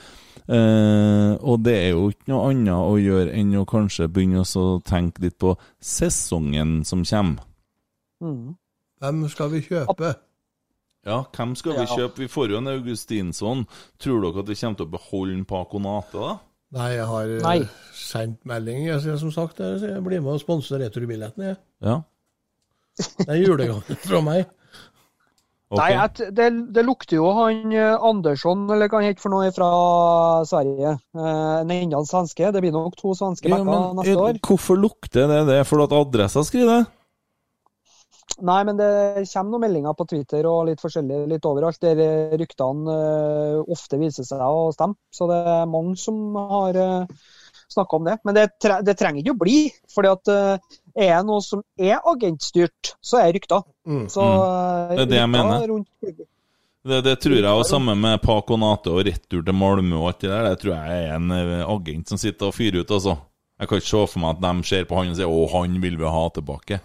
Uh, og det er jo ikke noe annet å gjøre enn å kanskje begynne å tenke litt på sesongen som kommer. Mm. Hvem skal vi kjøpe? Ja, hvem skal vi kjøpe? Vi får jo en Augustinsson. Tror dere at vi kommer til å beholde Paco Nate, da? Nei, jeg har eh, Nei. sendt melding. Jeg, sier som sagt, jeg, jeg blir med og sponser returbilletten. jeg. Ja. Det er julegave fra meg. Okay. Nei, at det, det lukter jo han eh, Andersson, eller hva han heter for noe, fra Sverige. Eh, En enda svenske. Det blir nok to svenske Ja, backer men neste år. Hvorfor lukter det det? Fordi at adressa skriver det? Nei, men det kommer noen meldinger på Twitter og litt forskjellig litt overalt, der eh, ryktene uh, ofte viser seg å stemme. Så det er mange som har uh, snakka om det. Men det, tre det trenger ikke å bli. fordi at eh, er det noe som er agentstyrt, så er rykter. Mm. Så uh, Det er det jeg mener. rundt. Det, det tror jeg, og sammen med Paco Nate og retur til Malmö og alt det der, det tror jeg er en eh, agent som sitter og fyrer ut, altså. Jeg kan ikke se for meg at de ser på han og sier 'Å, han vil vi ha tilbake'.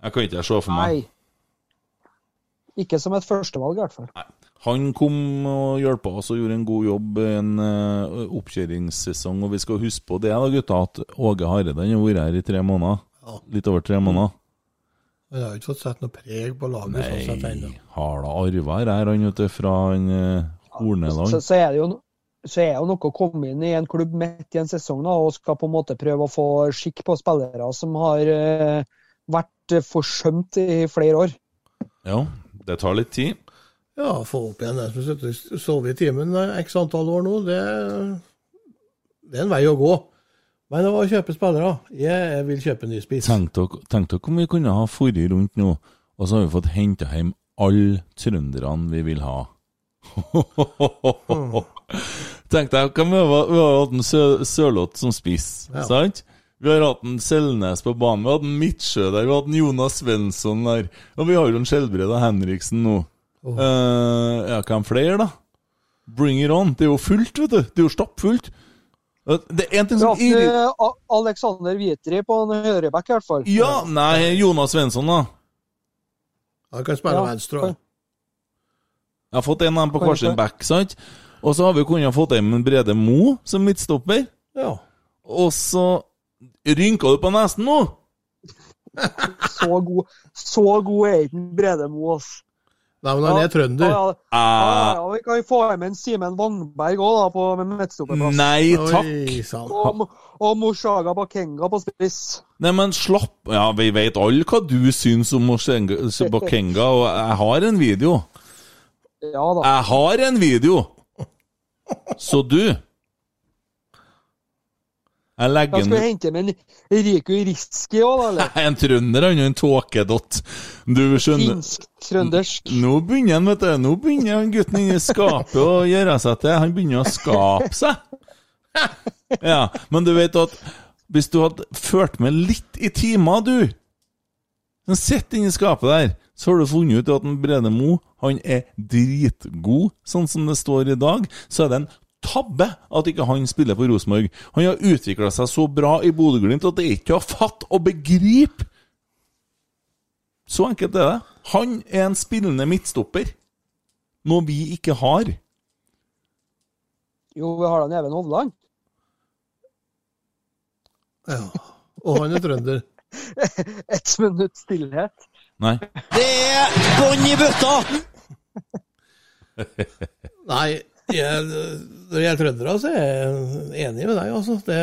Jeg kan ikke se for meg. Nei. Ikke som et førstevalg, i hvert fall. Han kom og hjalp oss og gjorde en god jobb i en uh, oppkjøringssesong. Og vi skal huske på det, da, gutta, at Åge Hareide han har vært her i tre måneder. Ja. Litt over tre måneder. Men jeg har ikke fått sett noe preg på laget sånn sett Nei, ennå. har da arva her, er han du, fra en uh, Så, Horneland? så er det jo så er det jo noe å komme inn i en klubb midt i en sesong da, og skal på en måte prøve å få skikk på spillere som har eh, vært eh, forsømt i flere år. Ja, det tar litt tid. Ja, få opp igjen den som sitter og sover i timen x antall år nå, det, det er en vei å gå. Men det var å kjøpe spillere. Jeg vil kjøpe en ny spiss. Tenk dere, om vi kunne ha forrige rundt nå, og så har vi fått henta hjem alle trønderne vi vil ha. Tenk deg, kan vi, ha, har hatt en Sø Sørloth som spiss, Ja. sant? Vi har hatt en Selnes på banen, vi har hatt en Midtsjø der, vi har hatt en Jonas Svensson der, og vi har jo en Skjelbred og Henriksen nå. Oh. Eh, ja, hvem flere, da? Bring it on. Det er jo fullt, vet du. Det er jo stappfullt. Det er en ting som irriterer eh, Alexander Vietri på en høyreback, i hvert fall. Ja, nei, Jonas Svensson, da. Han kan spille Ja, venstre. kan- Jeg har fått en av dem på hver sin back, sant? Og så har vi kunnet fått en med Brede Mo som midtstopper. Ja. Og så rynka du på nesen nå! Så god, så god er ikke Brede Mo, ass. Nei, men han er trønder. Ja, ja, ja, Ah, ja, vi kan få med en Simen Wangberg òg, på med midtstopperplass. nei takk! Oi. Og, og Moshaga Bakenga på spiss. Nei, men slapp Ja, vi vet alle hva du syns om Moshenga- Bakenga, og jeg har en video. Ja da. Jeg har en video! Så du Jeg legger skal vi hente med en Riku Riski òg, da, eller? En trønder, han en tåkedott. Du skjønner Finsk-trøndersk. Nå begynner han, vet du. Nå begynner han gutten inni skapet å gjøre seg til. Han begynner å skape seg. Ja, men du vet at hvis du hadde ført med litt i timer, du Sånn sitter inni skapet der, så har du funnet ut at en Brede Mo han er dritgod, sånn som det står i dag. Så er det en tabbe at ikke han spiller for Rosenborg. Han har utvikla seg så bra i Bodø-Glimt at det er ikke å fatte og begripe. Så enkelt er det. Han er en spillende midtstopper. Noe vi ikke har. Jo, vi har da Even Hovland. Ja. Og han er trønder. Ett minutt stillhet. Nei. Det er bånn i bøtta! Nei, jeg, når det gjelder trøndere, så er jeg enig med deg, altså. Det,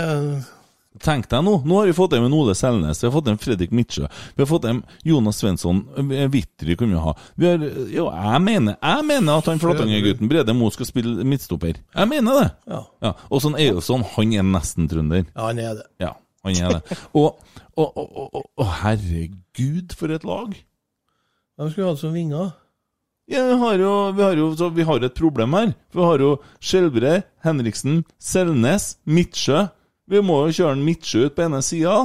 Tenk deg nå, nå har vi fått en Ole Selnes, vi har fått en Fredrik Midtsjø, vi har fått en Jonas Svensson, eh, Vitry kunne vi ha. Vi har, jo, jeg mener, jeg mener at han Flatanger-gutten Brede Moe skal spille midtstopper. Jeg mener det. ja. Ja. Og sånn Eidsson, han er nesten trønder. ja, han er det. Ja, han er det. Og, og, og, og, og, og herregud, for et lag. De skulle hatt som vinger. Ja, vi har jo, vi har jo så vi har et problem her. Vi har jo Skjelbre, Henriksen, Selnes, Midtsjø. Vi må jo kjøre en Midtsjø ut på ene sida.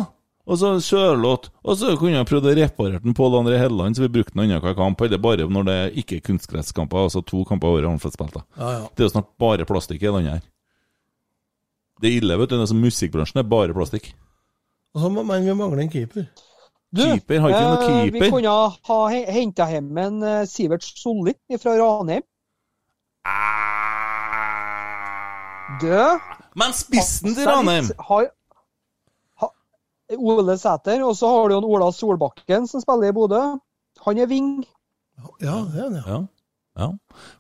Og så Sørloth. Og så kunne jeg prøvd å reparere den Pål André Helleland, så vi brukte den annenhver kamp. Eller bare når det ikke er kunstgresskamper, altså to kamper i året han får spilt. Ja, ja. Det er jo snart bare plastikk i landet her. Det er ille, vet du. Det er som musikkbransjen er bare plastikk. Og så må- Men vi mangler en keeper. Du, Keeper, har ikke noe eh, keeper. Vi kunne ha henta hjem en eh, Sivert Solli fra Ranheim. Du Men spissen til Ranheim! Har, Ole Sæter, og så har du en Ola Solbakken som spiller i Bodø. Han er wing. Ja, det er han, ja. Ja. ja.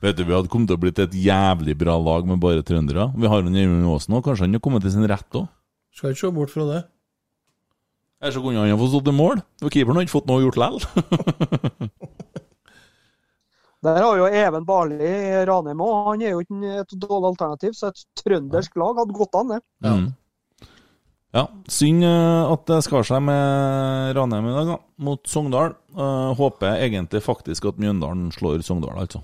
Vet du, Vi hadde kommet til å blitt et jævlig bra lag med bare trøndere. Vi har en Gjermund Aasen òg, kanskje han har kommet til sin rett òg. Skal ikke se bort fra det. Eller så kunne han ha fått stått i mål. Og keeperen har ikke fått noe gjort likevel. Der har jo Even Barli i Ranheim òg. Han er jo ikke et dårlig alternativ, så et trøndersk lag hadde gått an, det. Ja. Mm. Ja, synd eh, at det skar seg med Ranheim i dag, da, mot Sogndal. Uh, håper egentlig faktisk at Mjøndalen slår Sogndal, altså.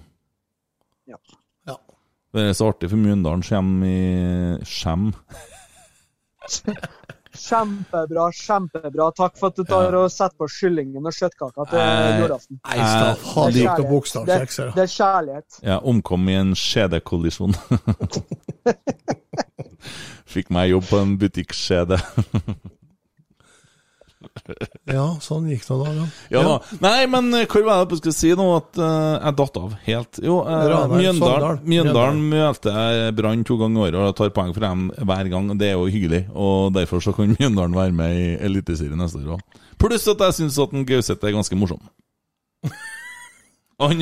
Ja. Ja. Det er så artig, for Mjøndalen kommer i Skjem. Kjempebra, kjempebra. Takk for at du tar og setter på kyllingen og kjøttkaka til Eh, julaften. Det, Eh, kjærlighet. av. Det er kjærlighet. Ja, omkom i en skjedekollisjon. Fikk meg jobb på en butikkskjede. Ja, sånn gikk det da. Ja da. Nei, men eh, hvor var det jeg skulle si nå? At uh, jeg datt av helt. Jo, uh, Ranheim, Mjøndalen. Mjøndalen møter jeg Brann to ganger i året og tar poeng for dem hver gang. Det er jo hyggelig, og derfor så kan Mjøndalen være med i Eliteserien neste år òg. Pluss at jeg syns Gauseth er ganske morsom. Han,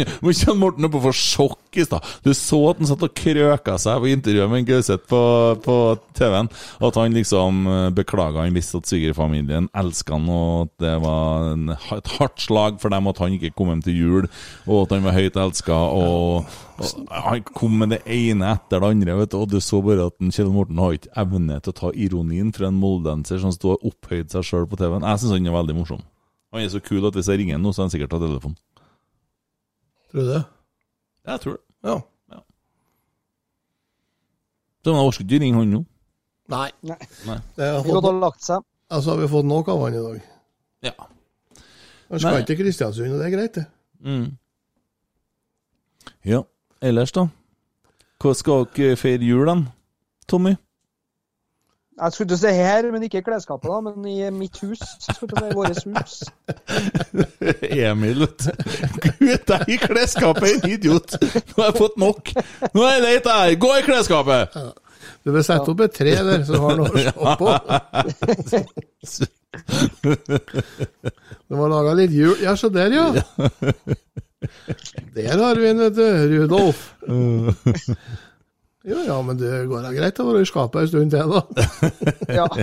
Morten er på for sjokk i stad. Du så at han satt og krøka seg på intervjuet med Gauseth på, på TV-en. At han liksom eh, beklaga han visste at svigerfamilien elska han, og at det var en, et hardt slag for dem at han ikke kom hjem til jul, og at han var høyt elska. Og, og han kom med det ene etter det andre, vet du, og du så bare at Kjell Morten har ikke evne til å ta ironien fra en moldenser som står opphøyd seg sjøl på TV-en. Jeg syns han er veldig morsom. Han er så kul at hvis jeg ringer nå, så har han sikkert tatt telefonen. Tror du det? Jeg tror det. Ja. Så man orker ikke ringe han nå. Nei. Nei. Nei. Det har fått, og lagt seg. altså, har vi fått nok av han i dag. Ja. Han skal Nei. ikke til Kristiansund, og det er greit, det. Mm. Ja, ellers da? Hva skal dere feire jul, da? Tommy? Jeg skulle til å si her, men ikke i klesskapet, da, men i mitt hus. Skulle til å si vårt hus. Emil, vet du. Gud, deg i klesskapet en idiot! Nå har jeg fått nok. Nå er jeg lei av her. Gå i klesskapet! Du bør sette opp et tre der, så har noe å se på. Du må lage litt hjul Ja, se der, ja. Der har vi en, vet du. Rudolf. Jo, ja, men det går da greit å være i skapet en stund til, da. Ja.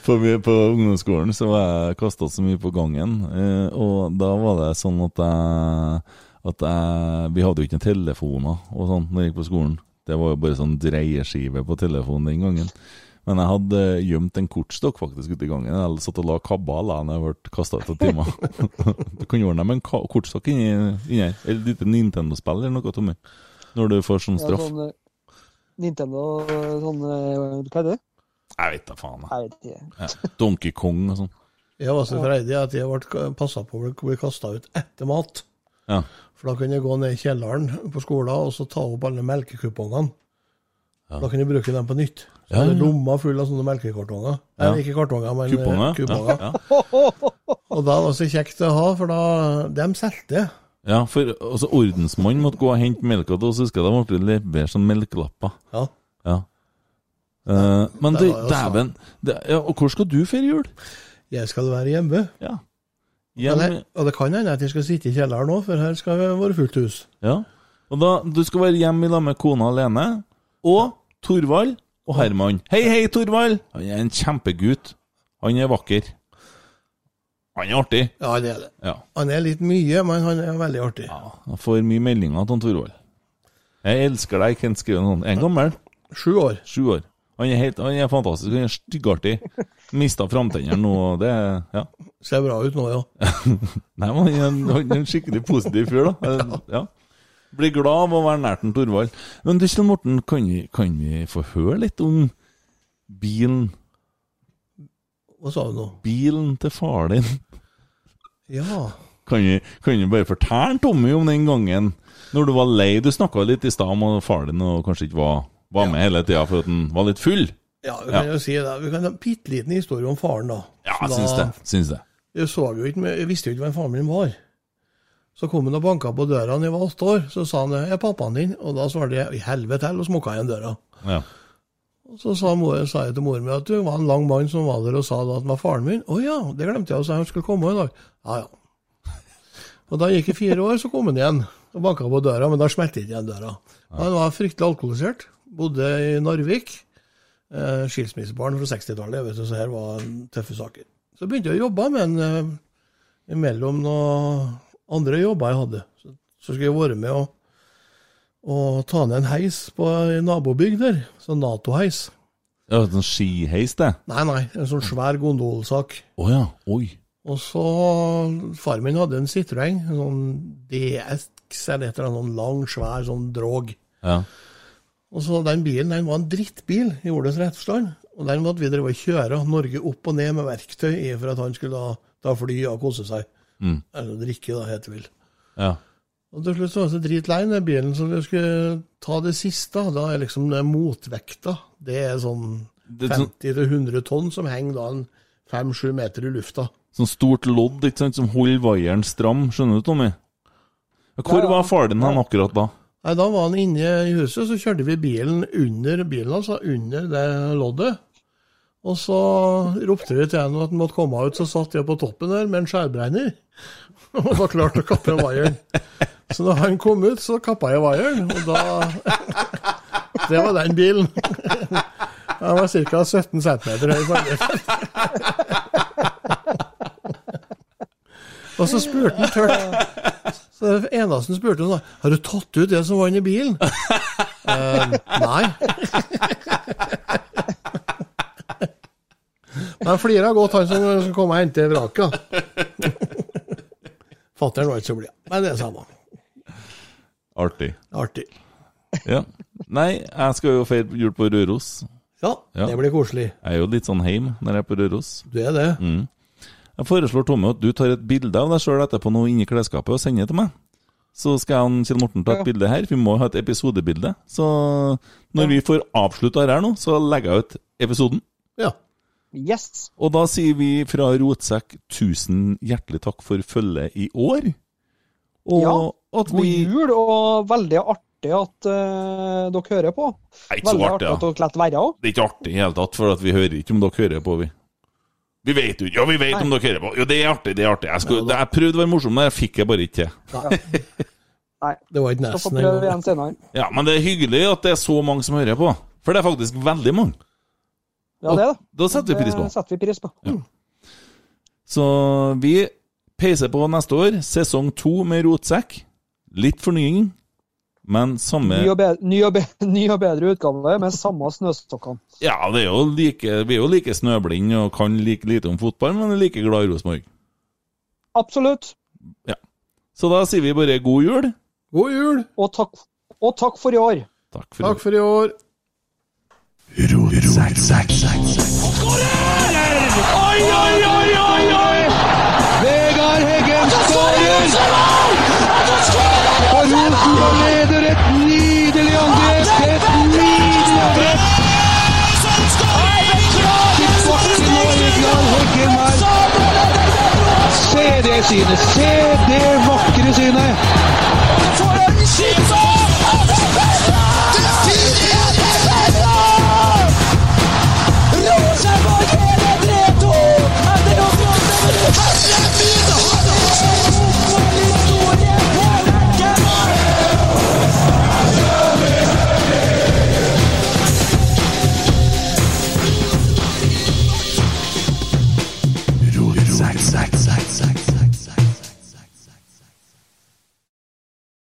For vi, på ungdomsskolen så var jeg kasta så mye på gangen, eh, og da var det sånn at jeg, at jeg Vi hadde jo ikke noen telefoner og sånn når jeg gikk på skolen. Det var jo bare sånn dreieskive på telefonen den gangen. Men jeg hadde gjemt en kortstokk faktisk ute i gangen. Jeg satt og la kabal da jeg ble kasta ut av timer. du kan ordne deg med en kortstokk inni her. Eller et lite Nintendo-spill eller noe, Tommy. Når du får sånn Ja, straff. sånn eh, Nintendo sånn eh, Hva er det? Jeg vet da faen. jeg. Jeg vet ikke. Ja. Donkey Kong og sånn. Jeg var så freidig at jeg ble passa på å bli kasta ut etter mat. Ja. For da kunne jeg gå ned i kjelleren på skolen og så ta opp alle melkekupongene. Da kunne jeg bruke dem på nytt. Så Ja, hadde ja. lomma full av sånne melkekartonger. Ja. Nei, ikke kartonger, men eh, Kuponger. kuponger. Ja, ja. Og da var det så kjekt å ha, for da dem solgte. Ja, for altså, ordensmannen måtte gå og hente melka til oss, husker jeg. Da ble levert sånn melkelapper. Ja. Ja. Uh, men Det du, dæven ja, Og hvor skal du feire jul? Jeg skal være hjemme. Ja. Hjemme. Hjem, og det kan hende at jeg skal sitte i kjelleren nå, for her skal det være fullt hus. ja. Og da, du skal være hjemme i lag med kona alene, og Torvald og Herman. Hei, hei, Torvald! Han er en kjempegutt. Han er vakker. Han er artig. Ja, han er det. Ja. Han er litt mye, men han er veldig artig. ja. han får mye meldinger han Torvald. Jeg elsker deg, Kent skriver sånn. En gammel. Sju år. Sju år. Han er, helt, han er fantastisk. Han er styggartig. Mista framtennene nå, det Ja. Ser bra ut nå, ja. Nei, men han er en, skikkelig positiv fyr, da. Ja. Blir glad av å være nært en Torvald. Men Kjell Morten, kan vi, kan vi få høre litt om bilen Hva sa du nå? Bilen til far din? Ja. Kan du, kan du bare fortelle Tommy om den gangen når du var lei? Du snakka litt i stad om at far din og kanskje ikke var, var med hele tida for at han var litt full. Ja, vi kan jo si det. Vi kan ha en bitte liten historie om faren, da. Ja, jeg syns det. Syns det. Jeg, så jo ikke, jeg visste jo ikke hvem faren min var. Så kom han og banka på døra da jeg var åtte år. Så sa han er pappaen din', og da svarte jeg 'i helvete heller', og smukka igjen døra. Ja. Så sa, mor, sa jeg til moren min at det var en lang mann som var der og sa at han var faren min. Å ja, det glemte jeg å si, han skulle komme i dag. Ja ja. Og da gikk det fire år, så kom han igjen og banka på døra, men da smelte ikke igjen døra. Han var fryktelig alkoholisert, bodde i Narvik. Eh, skilsmissebarn fra 60-tallet, så her var tøffe saker. Så begynte jeg å jobbe med han eh, imellom noen andre jobber jeg hadde. Så, så skulle jeg være med og, og ta ned en heis på en nabobygd der, sånn Nato-heis. ja sånn skiheis, det. Nei, nei, en sånn svær gondolsak. Å ja. Oi. Og så Far min hadde en Citroën, en sånn DX eller et eller annet, sånn lang, svær sånn drog. Ja. Og så Den bilen den var en drittbil i ordets rette forstand. Og den måtte vi drive og kjøre Norge opp og ned med verktøy i for at han skulle da, da fly og kose seg. Mm. Eller drikke, da, heter det vel. Ja. Og til slutt så var jeg så dritlei den bilen, så vi skulle ta det siste. Da er liksom det motvekta. Det er sånn Det er sånn, 50-100 tonn som henger da en 5-7 meter i lufta. sånn stort lodd ikke sant, som holder vaieren stram. Skjønner du, Tommy? Hvor var far din hen akkurat da? Nei, Da var han inne i huset, så kjørte vi bilen under bilen, altså under det loddet. Og så ropte vi til henne at han måtte komme ut, så satt jeg på toppen der med en skjærbrenner. Og var klar til å kappe vaieren. Så da han kom ut, så kappa jeg vaieren, og da Det var den bilen. Den var ca. 17 cm høy. Og så spurte han tørt så det eneste han spurte da Har du tatt ut det som var inni bilen? Eh, nei. Men flira godt, han som som kom og hentet vraket. Fatter'n var ikke så blid. Men det er samme. Artig. Artig. Ja. Nei, jeg skal jo feire jul på Røros. Ja, Ja. det blir koselig. Jeg er jo litt sånn heim når jeg er på Røros. Du er det. Mm. Jeg foreslår Tomme at du tar et bilde av deg sjøl etterpå nå inni klesskapet og sender det til meg. Så skal jeg og Kjell Morten ta et Ja. bilde her. Vi må ha et episodebilde. Så når vi får avslutta her nå, så legger jeg ut episoden. Ja. Yes. Og da sier vi fra Rotsekk tusen hjertelig takk for følget i år. Og Ja, God vi jul, og veldig artig at uh, dere hører på. Så Veldig artig, artig at dere lar være òg. Det er ikke artig i hele tatt, for at vi hører ikke om dere hører på, vi. Vi vet jo Ja, vi vet om dere hører på. Jo, det er artig, det er artig. Jeg, skulle, jeg prøvde å være morsom, men jeg fikk det bare ikke til. Nei. Det var ikke Skal få nesten prøve engang. igjen senere. Ja, men det er hyggelig at det er så mange som hører på. For det er faktisk veldig mange. Ja, det er det. Da setter vi pris på. Det setter vi pris på. Så vi peiser på neste år. Sesong to med rotsekk. Litt fornying, men samme Ny og, bedre, ny, og bedre, ny og bedre utgave med samme snøstokkene. Ja, det er jo like, vi er jo like snøblinde og kan like lite om fotball, men er like glad i Rosenborg. Absolutt. Så da sier vi bare god jul. God jul! Og takk, og takk for i år. Takk for Takk for i år. Oi, oi, oi, oi, oi! og leder et nydelig angrep! Et nydelig angrep! Se det synet! Se det vakre synet! For en Rosenborg leder 3-2!